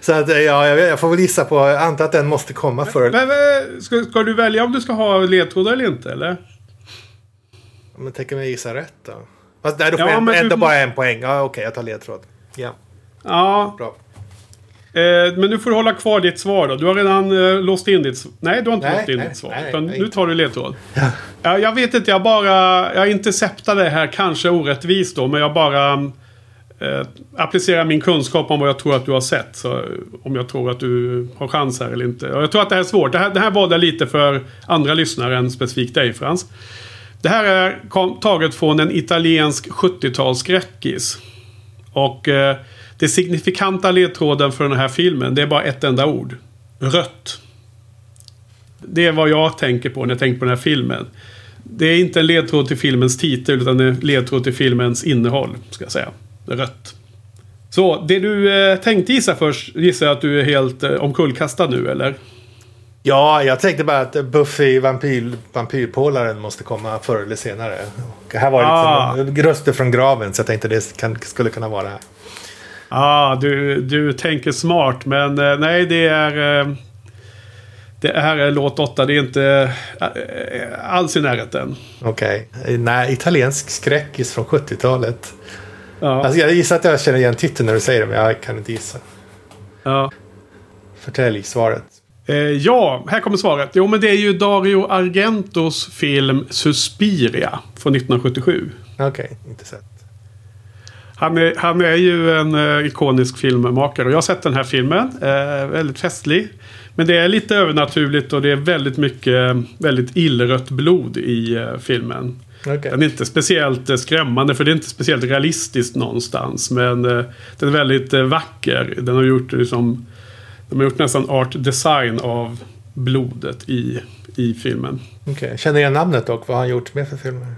så att ja, jag, jag får väl gissa på, jag antar att den måste komma förr. Men, men, ska, ska du välja om du ska ha ledtrådar eller inte? Eller? Men tänk om jag gissar rätt då? Fast nej, då får Ja, jag ändå du- bara en poäng. Ja, okej, jag tar ledtråd. Ja, Ja, bra. eh, men nu får du hålla kvar ditt svar då. Du har redan eh, låst in ditt... Nej, du har inte Nej, låst in nej, ditt svar. nej, utan nu tar du ledtråd. Ja. jag vet inte, jag bara... Jag interceptar det här, kanske orättvist då, men jag bara... Eh, applicera min kunskap om vad jag tror att du har sett. Så, om jag tror att du har chans här eller inte. Och jag tror att det här är svårt. Det här, det här var det lite för andra lyssnare än specifikt dig Frans. Det här är kom, taget från en italiensk 70-talsskräckis. Och eh, det signifikanta ledtråden för den här filmen, det är bara ett enda ord. Rött. Det är vad jag tänker på när jag tänker på den här filmen. Det är inte en ledtråd till filmens titel, utan en ledtråd till filmens innehåll, ska jag säga. Rött. Så, det du eh, tänkte gissa först, gissar jag att du är helt eh, omkullkastad nu, eller? Ja, jag tänkte bara att Buffy vampyr, vampyrpålaren måste komma förr eller senare. Och här var det Ah. liksom röster från graven så jag tänkte det kan, skulle kunna vara här. Ja, ah, du, du tänker smart, men eh, nej, det är... Det här är låt 8, det är inte alls i närheten. Okej. Nej, italiensk skräckis från 70-talet. Ja, Alltså, jag gissar att jag känner igen titeln när du säger det, men jag kan inte gissa. ja. Förtälj svaret. Eh, ja, här kommer svaret. Jo, men det är ju Dario Argentos film Suspiria från 1977. Okej, inte sett. Han är, han är ju en eh, ikonisk filmmakare och jag har sett den här filmen. Eh, väldigt festlig. Men det är lite övernaturligt och det är väldigt mycket väldigt illrött blod i eh, filmen. Okej. Den är inte speciellt eh, skrämmande för det är inte speciellt realistiskt någonstans. Men eh, den är väldigt eh, vacker. Den har gjort liksom, de har gjort nästan art design av blodet i, i filmen. Okej. Känner jag namnet dock? Vad har han gjort mer för filmer?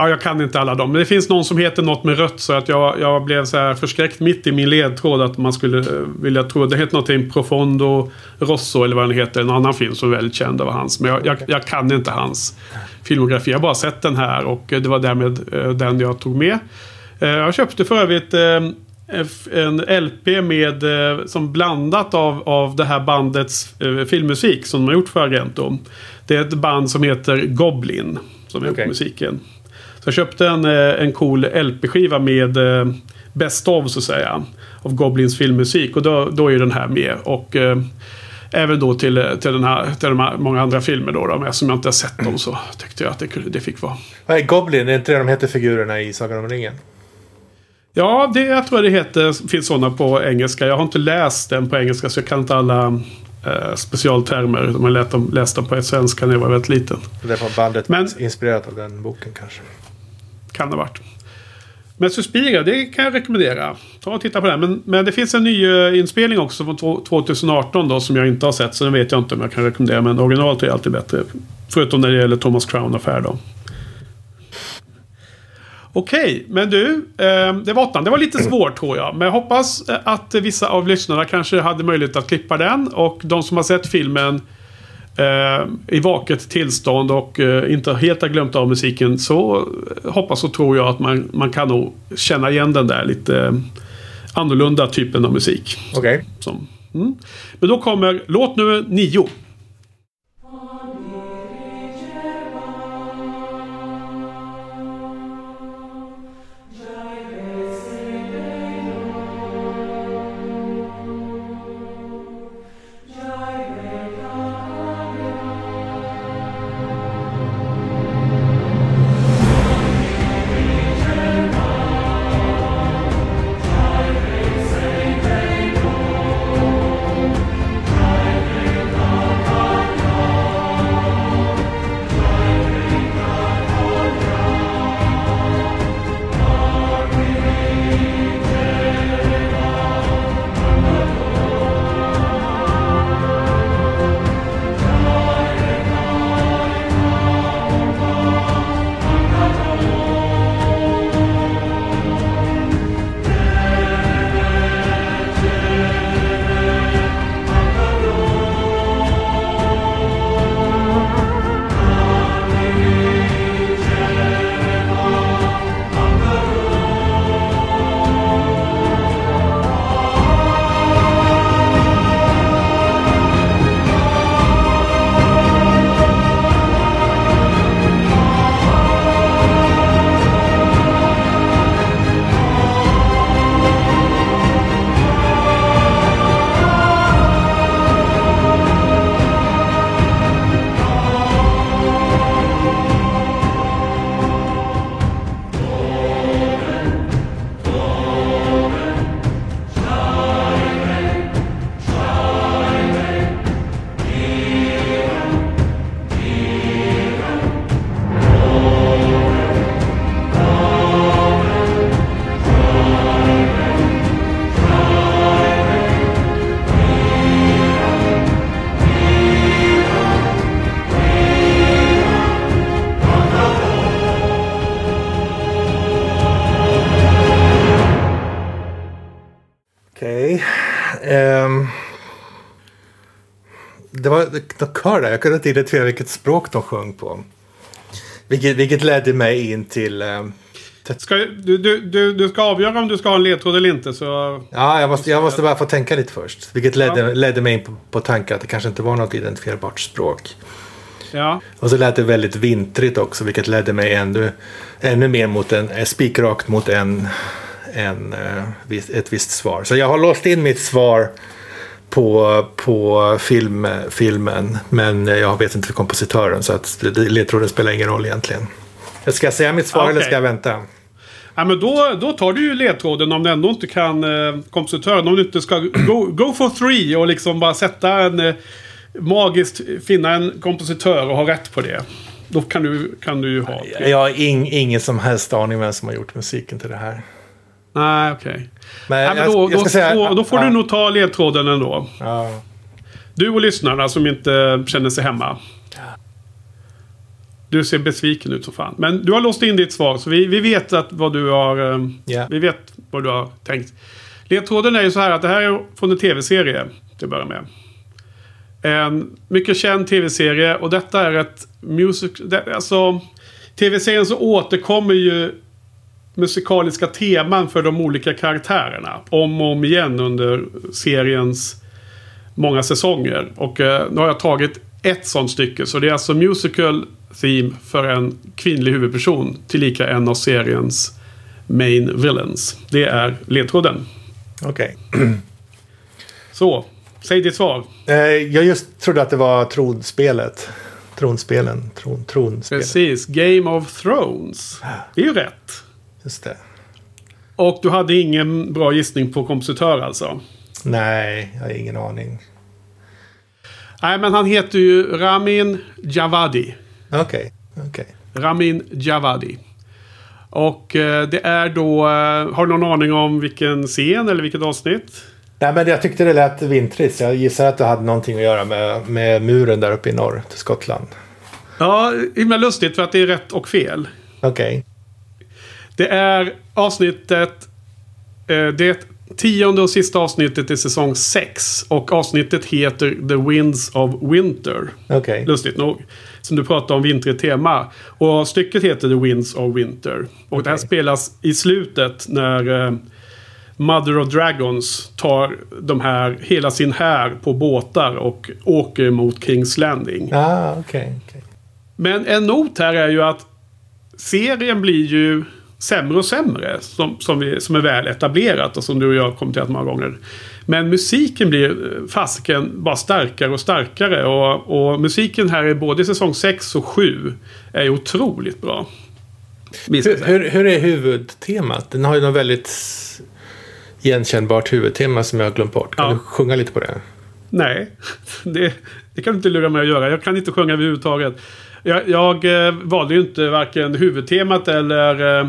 Ja, jag kan inte alla dem. Men det finns någon som heter något med rött så att jag, jag blev så här förskräckt mitt i min ledtråd att man skulle eh, vilja tro. Det heter någonting Profondo Rosso eller vad den heter. En annan film som är väldigt känd av hans. Men jag, jag, jag kan inte hans filmografi. Jag har bara sett den här och det var därmed eh, den jag tog med. Eh, Jag köpte för övrigt en LP med, som blandat av, av det här bandets filmmusik som de har gjort för Argento. Det är ett band som heter Goblin. Som har gjort Okej. musiken. Så jag köpte en, eh, en cool LP-skiva med eh, Best of så att säga. Av Goblins filmmusik. Och då, då är den här med. Och eh, även då till, eh, till, den här, till de här många andra filmer då. då men eftersom jag inte har sett dem så tyckte jag att det, det fick vara. Vad är Goblin? Är inte det de heter figurerna i Sagan om ringen? Ja, det, jag tror det heter, finns sådana på engelska. Jag har inte läst den på engelska så jag kan inte alla eh, specialtermer. De har läst dem, läst dem på svenska när jag var väldigt liten. Det var bandet Men- inspirerat av den boken kanske. Kan det ha varit. Men Suspiria, det kan jag rekommendera. Ta och titta på den. Men, men det finns en ny eh, inspelning också från 2018 då som jag inte har sett. Så den vet jag inte om jag kan rekommendera. Men originalet är alltid bättre. Förutom när det gäller Thomas Crown-affär då. Okej, men du. Eh, det var åttan. Det var lite svårt tror jag. Men jag hoppas eh, att vissa av lyssnarna kanske hade möjlighet att klippa den. Och de som har sett filmen eh, i vaket tillstånd och eh, inte helt har glömt av musiken så eh, hoppas och tror jag att man, man kan nog känna igen den där lite eh, annorlunda typen av musik. Okej. Som, mm. Men då kommer låt nummer nio. Något kör där. Jag kunde inte identifiera vilket språk de sjöng på. Vilket, vilket ledde mig in till... Eh, Ska, du, du, du, du ska avgöra om du ska ha en ledtråd eller inte. Så... ja, jag måste, jag måste bara få tänka lite först. Vilket ledde, Ja. ledde mig in på, på tanken att det kanske inte var något identifierbart språk. Ja. Och så lät det väldigt vintrigt också, vilket ledde mig ännu, ännu mer mot en, eh, spikrakt mot en, en, eh, ett visst svar. Så jag har låst in mitt svar på, på film, filmen, men jag vet inte för kompositören, så att ledtråden spelar ingen roll egentligen. Ska jag säga mitt svar Okej. eller ska jag vänta? Ja, men då, då tar du ju ledtråden om du ändå inte kan eh, kompositören. Om du inte ska go, go for three och liksom bara sätta en... Eh, magiskt finna en kompositör och ha rätt på det. Då kan du, kan du ju ha... Jag har ing, ingen som helst aning vem som har gjort musiken till det här. Nej, okej. Men Nej, men då, jag då, säga- då, då får ja, du nog ta ledtråden ändå. Ja. Du och lyssnarna som inte känner sig hemma. Du ser besviken ut som fan. Men du har låst in ditt svar, så vi, vi vet att vad du har... Ja. Vi vet vad du har tänkt. Ledtråden är ju så här att det här är från en tv-serie till att börja med. En mycket känd tv-serie och detta är ett music... Det, alltså, tv-serien så återkommer ju musikaliska teman för de olika karaktärerna. Om och om igen under seriens många säsonger. Och eh, nu har jag tagit ett sånt stycke. Så det är alltså musical theme för en kvinnlig huvudperson. Tillika en av seriens main villains. Det är ledtråden. Okej. *clears throat* Så, säg ditt svar. Eh, Jag just trodde att det var tronspelet. Tronspelen. Tron, tronspelet. Precis, Game of Thrones. Det är ju rätt. Just det. Och du hade ingen bra gissning på kompositör alltså? Nej, jag har ingen aning. Nej, men han heter ju Ramin Javadi. Okej, okej. Ramin Javadi. Och eh, det är då... Eh, har du någon aning om vilken scen eller vilket avsnitt? Nej, men jag tyckte det lät vintrigt. så Jag gissar att det hade någonting att göra med, med muren där uppe i norr till Skottland. Ja, himla lustigt för att det är rätt och fel. Okej. Det är avsnittet... Eh, det tionde och sista avsnittet i säsong 6. Och avsnittet heter The Winds of Winter. Okej. Lustigt nog. Som du pratade om vintrigt tema. Och stycket heter The Winds of Winter. Och det här spelas i slutet när eh, Mother of Dragons tar de här, hela sin här på båtar och åker mot Kings Landing. Ah, okej. okej. Men en not här är ju att serien blir ju sämre och sämre. Som, som, vi, som är väl etablerat och som du och jag har kommenterat många gånger. Men musiken blir eh, fasiken bara starkare och starkare. Och, och musiken här är både i säsong 6 och 7 är otroligt bra. Hur, hur, hur är huvudtemat? Den har ju något väldigt igenkännbart huvudtema som jag har glömt bort. Kan Ja. du sjunga lite på det? Nej, *laughs* det, det kan du inte lura mig att göra. Jag kan inte sjunga överhuvudtaget. Jag, jag eh, valde ju inte varken huvudtemat eller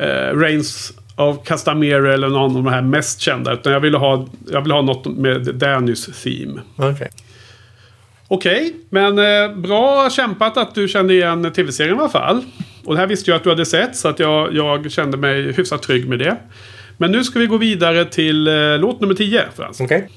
eh, Reigns of Castamere eller någon av de här mest kända. Utan jag ville ha, jag ville ha något med Dannys theme. Okej. Okej, men eh, bra kämpat att du kände igen tv-serien i alla fall. Och det här visste jag att du hade sett så att jag, jag kände mig hyfsat trygg med det. Men nu ska vi gå vidare till eh, låt nummer 10, Frans. Okej.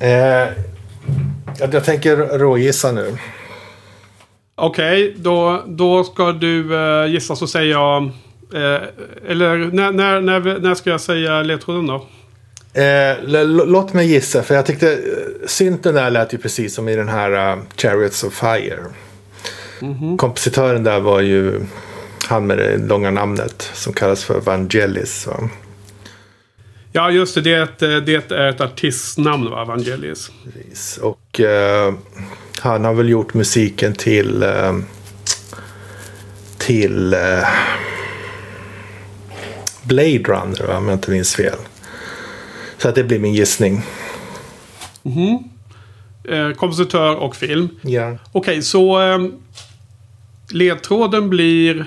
Eh, jag, tänker rågissa nu. Okej, då, då ska du eh, gissa så säger jag... Eh, eller när, när, när, när ska jag säga ledtråden då? Eh, låt mig gissa, för jag tyckte eh, synten där lät ju precis som i den här uh, Chariots of Fire. Kompositören där var ju han med det långa namnet som kallas för Vangelis. Va? Ja, just det. Det är ett, eh, det är ett artistnamn, va? Vangelis. Precis. Och eh, han har väl gjort musiken till eh, till eh, Blade Runner, va? om jag inte minns fel. Så att det blir min gissning. Eh, kompositör och film. Ja. Okej, så eh, ledtråden blir...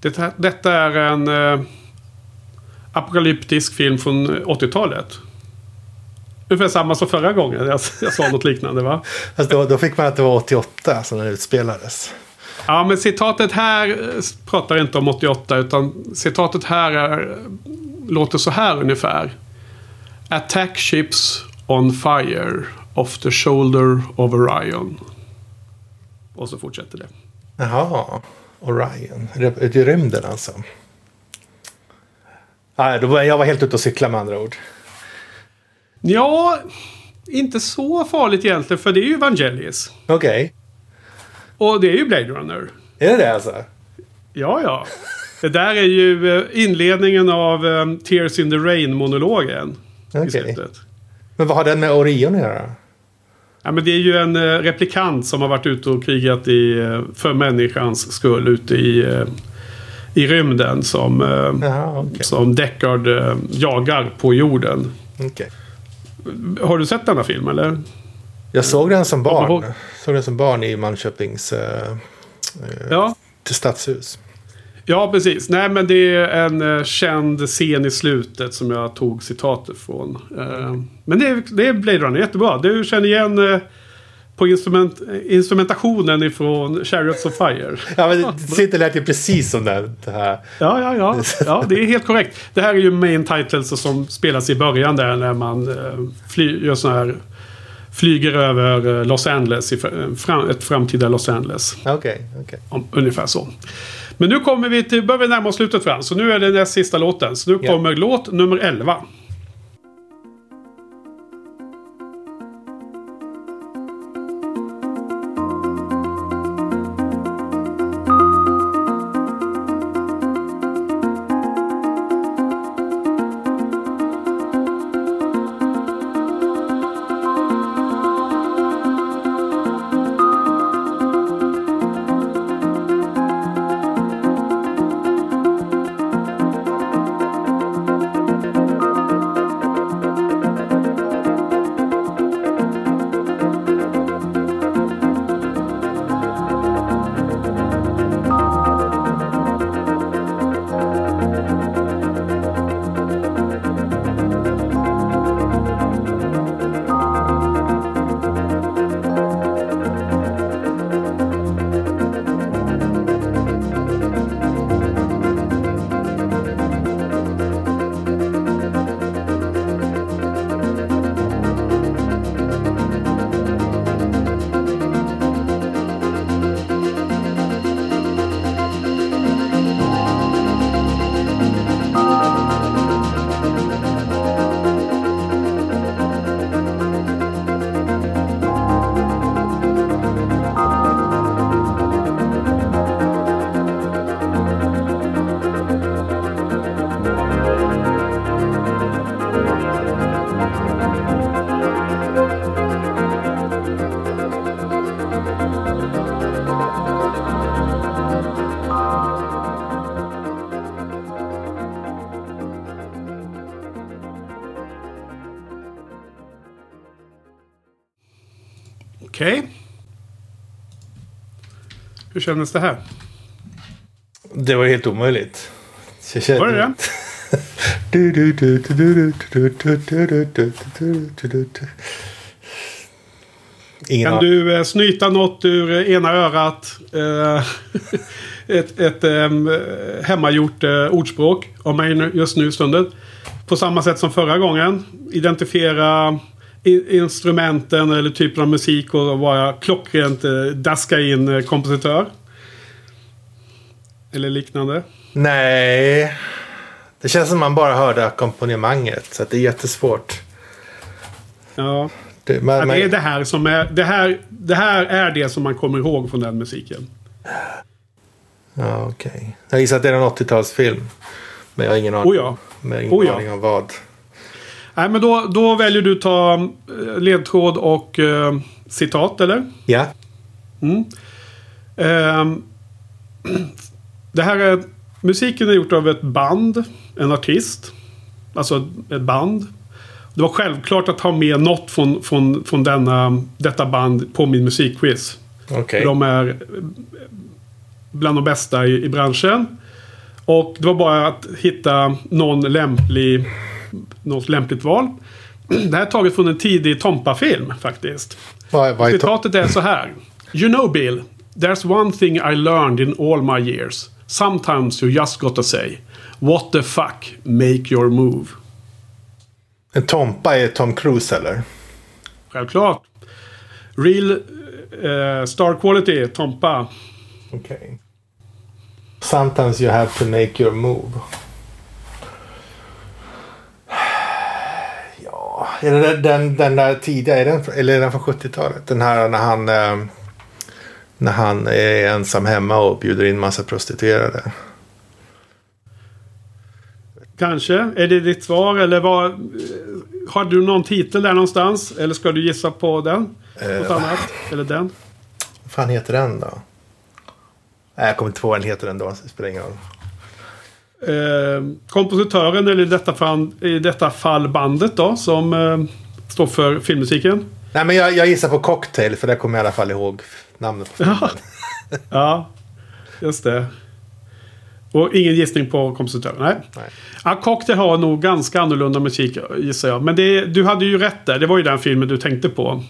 Det, här- detta är en eh, apokalyptisk film från 80-talet. Ungefär samma som förra gången jag, jag sa något liknande va? Fast då, då fick man att det var 88 som den utspelades. Ja, men citatet här eh, pratar inte om 88 utan citatet här är, låter så här ungefär. Attack ships on fire off the shoulder of Orion. Och så fortsätter det. Jaha, Orion. Det är rymden alltså. Nej, då var jag var helt ute och cykla med andra ord. Ja, inte så farligt egentligen för det är ju Vangelis. Okej. Och det är ju Blade Runner. Är det det alltså? Ja, ja. Det där är ju eh, inledningen av um, Tears in the Rain-monologen. Okej. Slutet. Men vad har den med Orion att göra? Ja, men det är ju en eh, replikant som har varit ute och krigat i, för människans skull ute i, i rymden. Som, eh, okej. som Deckard eh, jagar på jorden. Okej. Har du sett denna film eller? Jag såg den som barn. ihåg. Såg den som barn i Manköpings eh, Ja. till stadshus. Ja, precis. Nej, men det är en eh, känd scen i slutet som jag tog citatet från. Eh, men det det är Blade Runner, jättebra. Du känner igen eh, på instrument, instrumentationen ifrån Chariots of Fire. *laughs* Ja, men det, lät ju precis som den. Här. Ja, ja, ja. *laughs* ja, det är helt korrekt. Det här är ju main titles som spelas i början där när man eh, fly, gör sån här flyger över eh, Los Angeles, fram, ett framtida Los Angeles. Okej, okej. Om, ungefär så. Men nu kommer vi till, börjar vi närma oss slutet Frans. Så nu är det näst sista låten. Så nu Ja. kommer låt nummer 11. Hur kändes det här? Det var helt omöjligt. Kände... Var det det? Ingen kan du eh, snyta något ur ena örat? Eh, ett ett eh, hemmagjort eh, ordspråk av mig just nu stunden. På samma sätt som förra gången. Identifiera instrumenten eller typen av musik och vara klockrent eh, daska in eh, kompositör? Eller liknande? Nej. Det känns som man bara hörde ackompanjemanget. Så det är jättesvårt. Ja. Det, man, Ja, det är det här som är... Det här, det här är det som man kommer ihåg från den musiken. ja, okej. Jag gissar att det är en 80-talsfilm. Men jag har ingen aning, Oh ja. men ingen Oh ja. aning om vad. Nej, men då, då väljer du ta eh, ledtråd och eh, citat, eller? Ja. Ehm, *clears throat* det här är... Musiken är gjort av ett band, en artist. Alltså ett band. Det var självklart att ha med något från, från, från denna, detta band på min musikquiz. Okej. De är eh, bland de bästa i, i branschen. Och det var bara att hitta någon lämplig, något lämpligt val. *clears throat* Det här är taget från en tidig Tompa-film faktiskt. To- Citatet är så här. You know Bill, there's one thing I learned in all my years. Sometimes you just gotta say What the fuck, make your move. en Tompa är Tom Cruise eller? Självklart. Real eh, star quality, Tompa. Okej. Sometimes you have to make your move. Ja, är det den, den, där tidiga, är den, eller är den från 70-talet? Den här när han, eh, när han är ensam hemma och bjuder in massa prostituerade. Kanske. Är det ditt svar eller eh, Har du någon titel där någonstans? Eller ska du gissa på den? Något Eh, annat? Eller den? Vad fan heter den då? Nej, jag kommer inte ihåg vad den heter ändå. Det spelar ingen roll. Eh, kompositören, eller i detta, fall, i detta fall bandet då, som eh, står för filmmusiken. Nej, men jag, jag gissar på Cocktail för där kommer jag i alla fall ihåg namnet på. Ja. *laughs* ja, just det. Och ingen gissning på kompositören? Nej. Nej. Ja, Cocktail har nog ganska annorlunda musik gissar jag. Men det, du hade ju rätt där. Det var ju den filmen du tänkte på.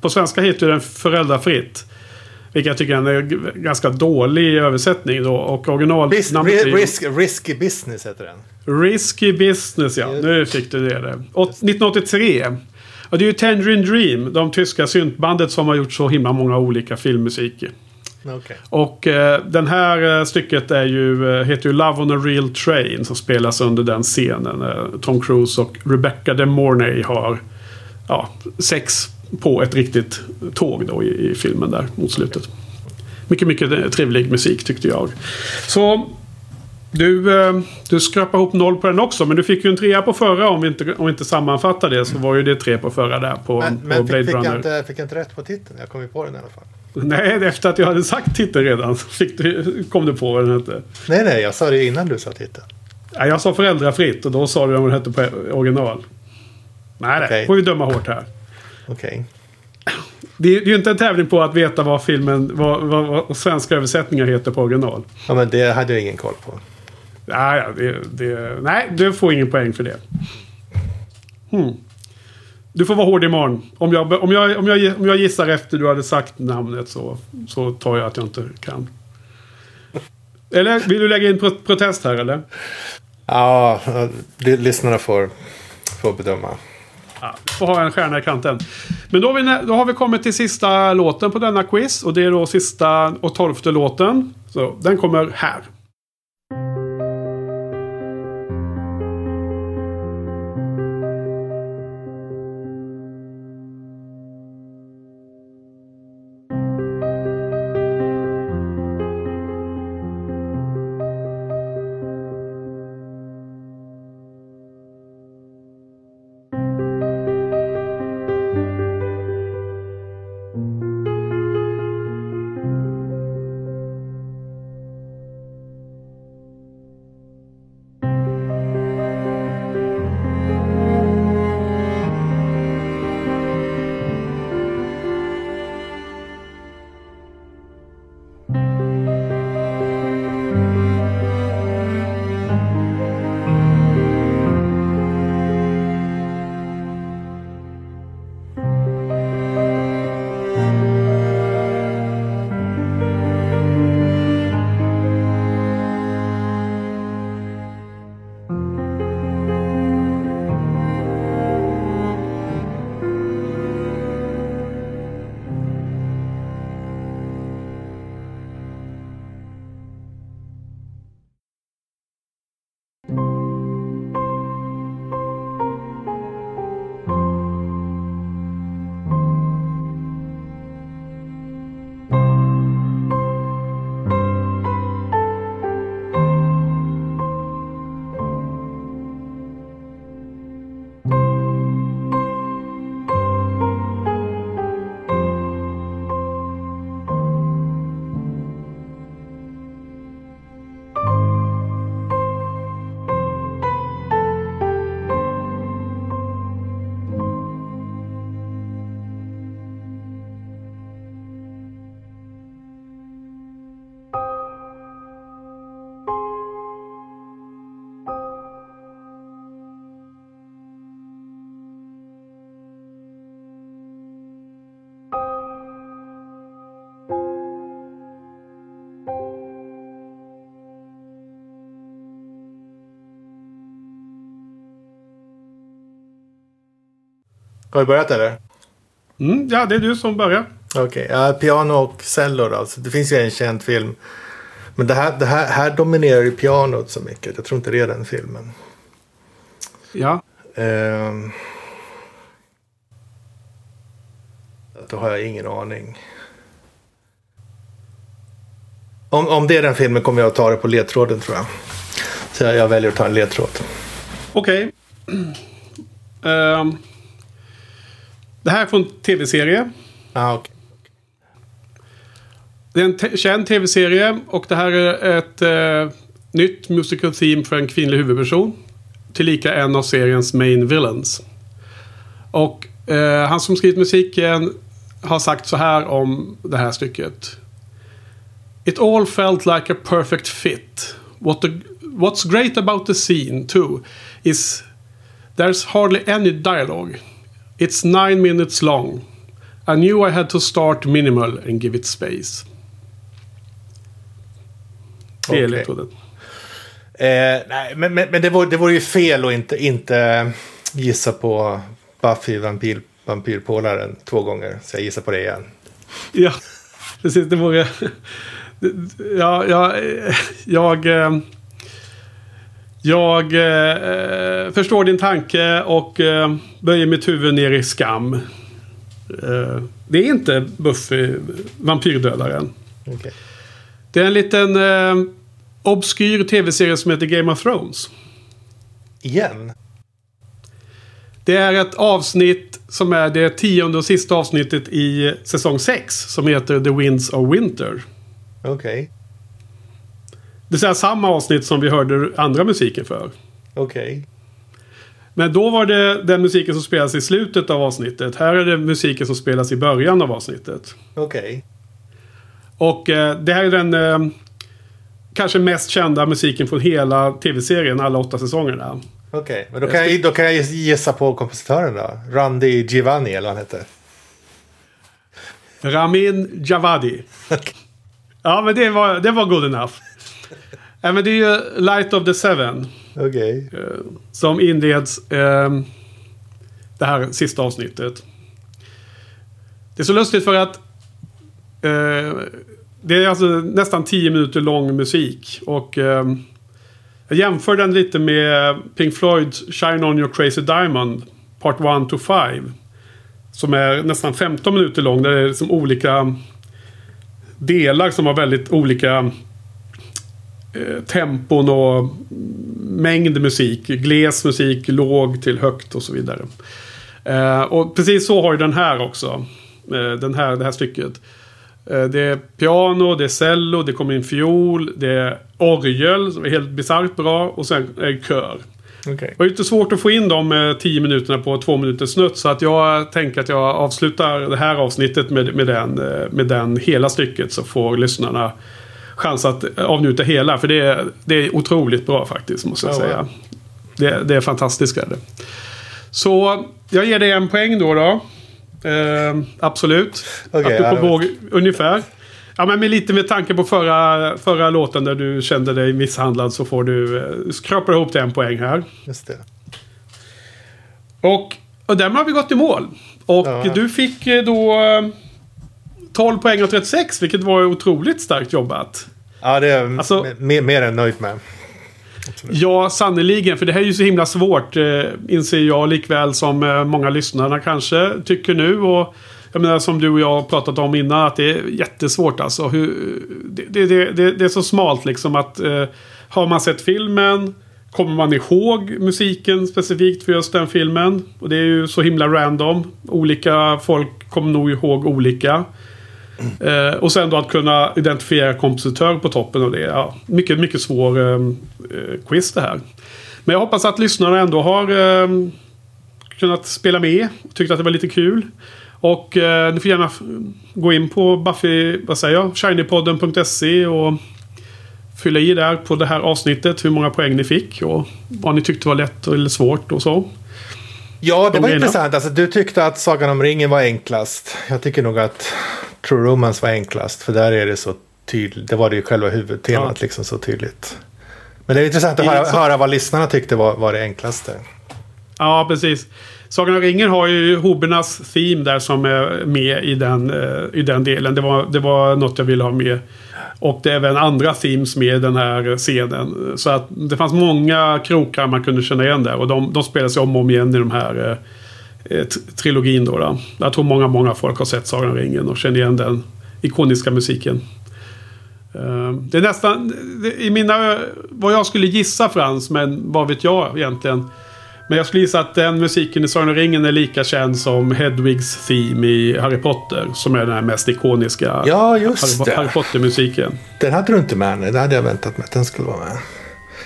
På svenska heter den Föräldrafritt. Vilket jag tycker är en ganska dålig översättning då. Och originalnamnet är ri- ju risk, risky Business heter den. Risky Business ja. Nu fick du det. där. Och 1983. Och det är ju Tangerine Dream. De tyska syntbandet som har gjort så himla många olika filmmusik. Okej. Och eh, den här eh, stycket är ju, eh, heter ju Love on a Real Train som spelas under den scenen. Eh, Tom Cruise och Rebecca De Mornay har ja, sex på ett riktigt tåg då i, i filmen där mot slutet. Mycket, mycket trevlig musik tyckte jag. Så du, eh, du skrapade ihop noll på den också. Men du fick ju en trea på förra om vi inte, om vi inte sammanfattar det. Så var ju det tre på förra där på, Men, på men Blade fick, Runner. jag inte, fick jag inte rätt på titeln? Jag kom ju på den i alla fall. Nej, efter att jag hade sagt titeln redan så fick du, kom du på vad den hette. Nej, nej, jag sa det innan du sa titeln. Ja, jag sa föräldrafritt och då sa du vad den hette på original. Nej, nej. Okej. får vi döma hårt här. Okej. Det är det är ju inte en tävling på att veta vad filmen, vad, vad, vad svenska översättningar heter på original. Ja, men det hade jag ingen koll på. Ja, ja, det, det, nej, du får ingen poäng för det. Hmm. Du får vara hård imorgon. Om jag, om, jag, om, jag, om jag gissar efter du hade sagt namnet så, så tar jag att jag inte kan. Eller vill du lägga in pro- protest här eller? Ja, l- lyssnarna får, får bedöma. Ja, får ha en stjärna i kanten. Men då har, vi, då har vi kommit till sista låten på denna quiz. Och det är då sista och tolfte låten. Så den kommer här. Har du börjat eller? Mm, ja, det är du som börjar. Okej, okay. ja, piano och cello då. Alltså, det finns ju en känd film. Men det här, det här, här dominerar ju pianot så mycket. Jag tror inte det är den filmen. Ja. Um, då har jag ingen aning. Om, om det är den filmen kommer jag att ta det på ledtråden tror jag. Så jag, jag väljer att ta en ledtråd. Okej. Okay. Um, det här är från tv-serie. Ah, okay. Det är en känd tv-serie och det här är ett eh, nytt musical theme för en kvinnlig huvudperson. Tillika en av seriens main villains. Och eh, han som skrivit musiken har sagt så här om det här stycket. It all felt like a perfect fit. What the, what's great about the scene too is there's hardly any dialogue. It's nine minutes long. I knew I had to start minimal and give it space. Det är ledtråden. Eh, nej, men, men, men det, vore, det vore ju fel att inte, inte gissa på Buffy vampyr, vampyrpålaren två gånger. Så jag gissar på det igen. Ja, precis. Det vore... *laughs* Ja, ja, jag... Jag eh, förstår din tanke och eh, böjer mitt huvud ner i skam. Eh, det är inte Buffy, vampyrdödaren. Okay. Det är en liten eh, obskyr tv-serie som heter Game of Thrones. Igen? Det är ett avsnitt som är det tionde och sista avsnittet i säsong 6. Som heter The Winds of Winter. Okej. Okay. Det är samma avsnitt som vi hörde andra musiken för. Okej. Okay. Men då var det den musiken som spelas i slutet av avsnittet. Här är det musiken som spelas i början av avsnittet. Okej. Okay. Och eh, det här är den eh, kanske mest kända musiken från hela tv-serien, alla åtta säsongerna. Okej, okay. men då kan, jag, då kan jag gissa på kompositören då. Randy Giovanni eller vad han heter. Ramin Javadi. *laughs* Okay. Ja, men det var, det var good enough. Ja, men det är ju Light of the Seven. Okej. Okay. Eh, som inleds eh, det här sista avsnittet. Det är så lustigt för att eh, det är alltså nästan 10 minuter lång musik. Och eh, jag jämför den lite med Pink Floyds Shine On Your Crazy Diamond. Part 1 to 5. Som är nästan 15 minuter lång. Där det är liksom olika delar som har väldigt olika eh, tempon och mängd musik. Gles musik, låg till högt och så vidare. Eh, och precis så har ju den här också. Eh, den här, det här stycket. Eh, det är piano, det är cello, det kommer in fiol, det är orgel som är helt bisarrt bra och sen är det kör. Okay. Det var lite svårt att få in de 10 minuterna på två minuters snutt. Så att jag tänker att jag avslutar det här avsnittet med, med, den, eh, med den hela stycket. Så får lyssnarna chans att avnjuta hela. För det är, det är otroligt bra faktiskt, måste jag oh, säga. Det, det är fantastiskt. Är det. Så jag ger dig en poäng då. då. Eh, absolut. Okay, att du kommer ihåg ungefär. Ja, men med lite med tanke på förra, förra låten där du kände dig misshandlad så får du eh, skrapa ihop till en poäng här. Just det. Och, och därmed har vi gått i mål. Och ja. du fick eh, då 12 poäng av 36, vilket var otroligt starkt jobbat. Ja, det är jag alltså, mer, mer än nöjd med. Absolut. Ja, sannoliken. För det här är ju så himla svårt. Eh, inser jag likväl som eh, många lyssnarna kanske tycker nu. Och jag menar som du och jag har pratat om innan. Att det är jättesvårt alltså. Hur, det, det, det, det är så smalt liksom att eh, har man sett filmen. Kommer man ihåg musiken specifikt för just den filmen? Och det är ju så himla random. Olika folk kommer nog ihåg olika. Eh, och sen då att kunna identifiera kompositör på toppen av det. Ja, mycket, mycket svår ehm, eh, quiz det här. Men jag hoppas att lyssnarna ändå har eh, kunnat spela med. Tyckte att det var lite kul. Och eh, ni får gärna gå in på Buffy, vad säger jag, shinypodden.se och fylla i där på det här avsnittet hur många poäng ni fick och vad ni tyckte var lätt eller svårt och så. Ja, det var intressant. Alltså, du tyckte att Sagan om ringen var enklast. Jag tycker nog att True Romance var enklast. För där är det så tydligt. Det var det ju själva huvudtemat ja. liksom så tydligt. Men det är intressant att höra, höra vad lyssnarna tyckte var, var det enklaste. Ja, precis. Sagan om ringen har ju Hobernas theme där som är med i den, eh, i den delen. Det var, det var något jag ville ha med. Och det är även andra themes med i den här scenen. Så att det fanns många krokar man kunde känna igen där. Och de, de spelas ju om och om igen i de här eh, eh trilogin då, då. Jag tror många, många folk har sett Sagan om ringen och känner igen den ikoniska musiken. Eh, Det är nästan, det- i mina, vad jag skulle gissa Frans, men vad vet jag egentligen. Men jag skulle gissa att den musiken i Sagan om ringen är lika känd som Hedwigs theme i Harry Potter. Som är den här mest ikoniska Ja, just Harry. Harry Potter-musiken. Den hade du inte med. Det hade jag väntat mig att den skulle vara med.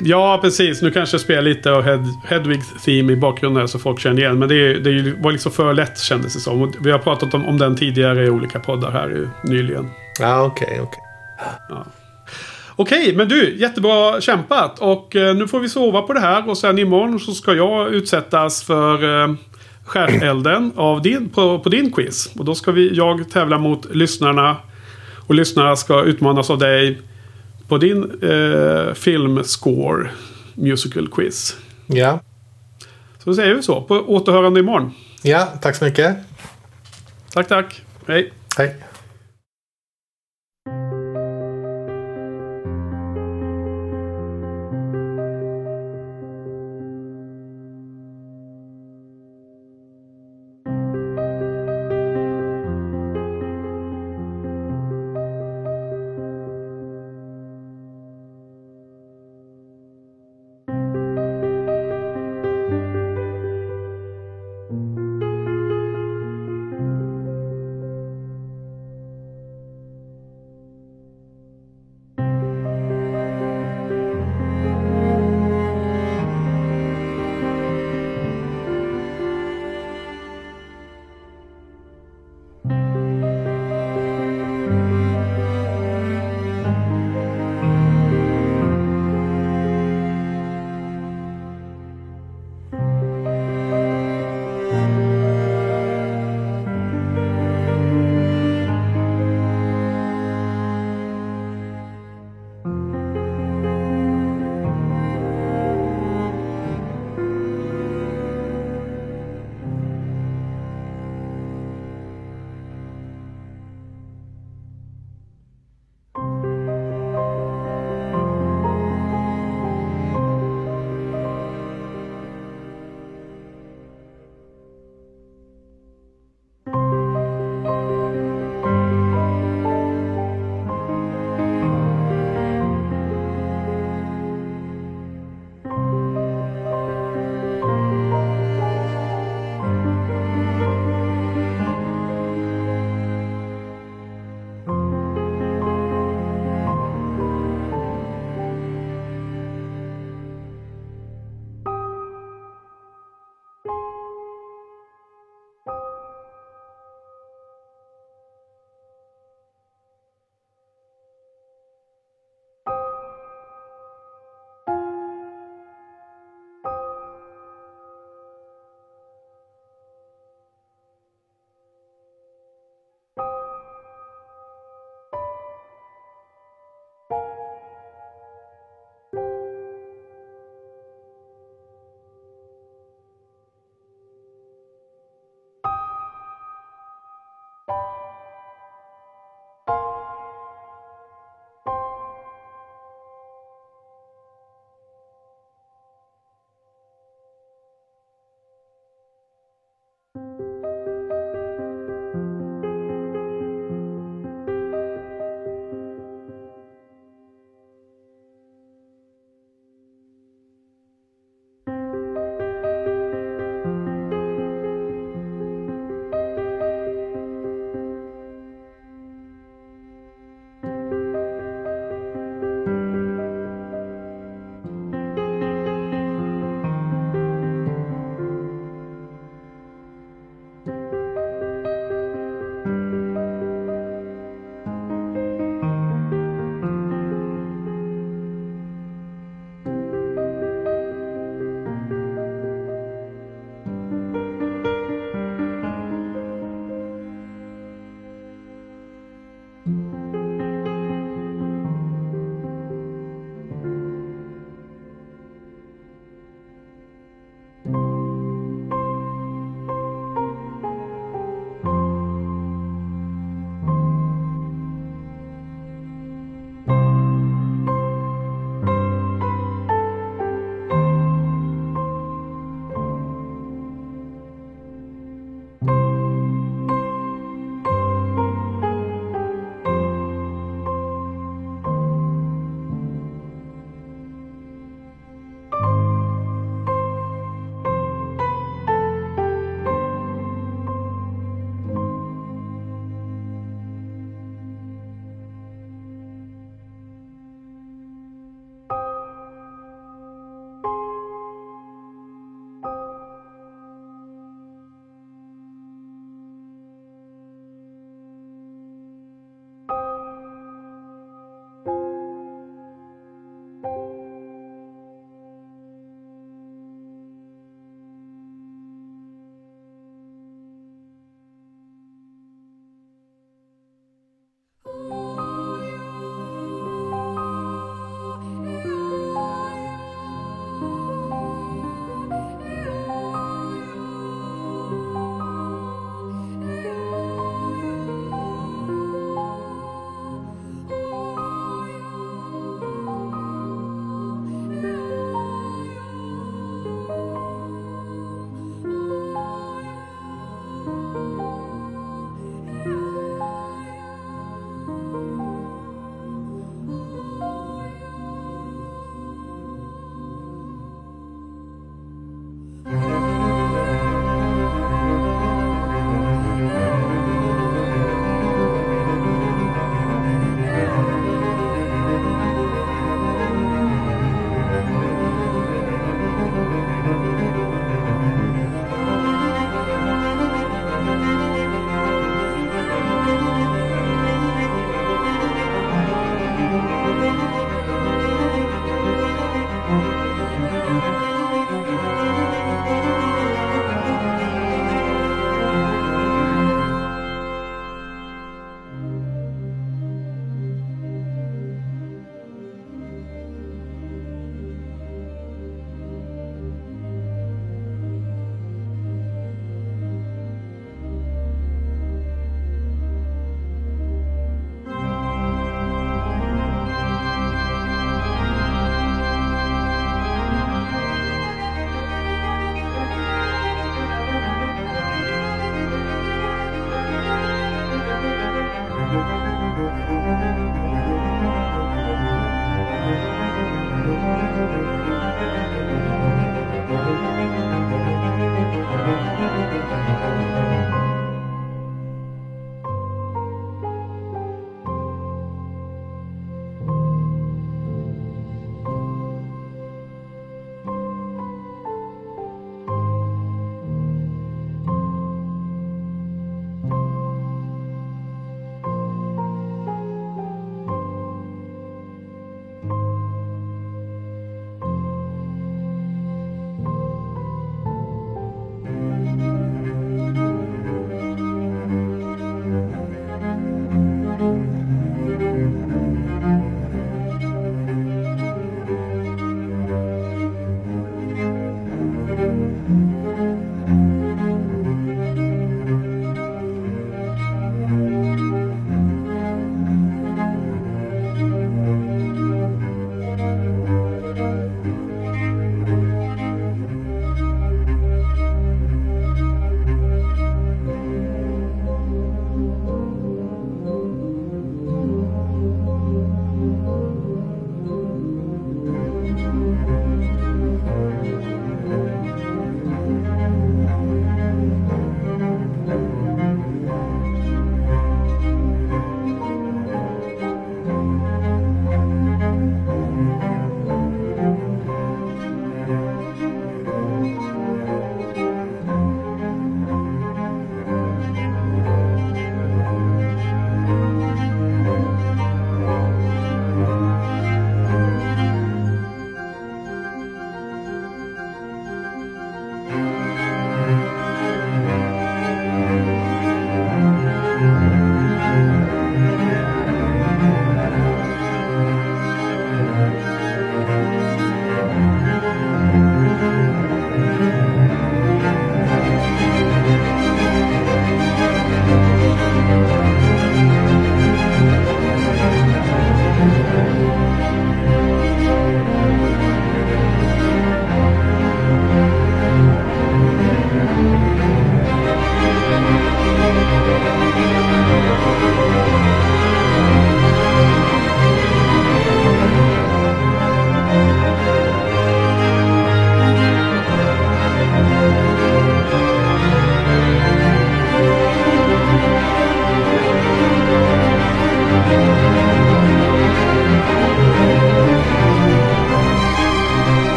Ja, precis. Nu kanske jag spelar lite av Hed, Hedwigs theme i bakgrunden så folk känner igen. Men det, det var liksom för lätt kändes det som. Och vi har pratat om, om den tidigare i olika poddar här nyligen. Ja, okej, okej. Okej, men du, jättebra kämpat. Och eh, nu får vi sova på det här. Och sen imorgon så ska jag utsättas för eh, skärselden av din, på, på din quiz. Och då ska vi, jag tävla mot lyssnarna. Och lyssnarna ska utmanas av dig på din eh, filmscore musical quiz. Ja. Så säger vi så. På återhörande imorgon. ja, tack så mycket. Tack, tack. Hej. Hej.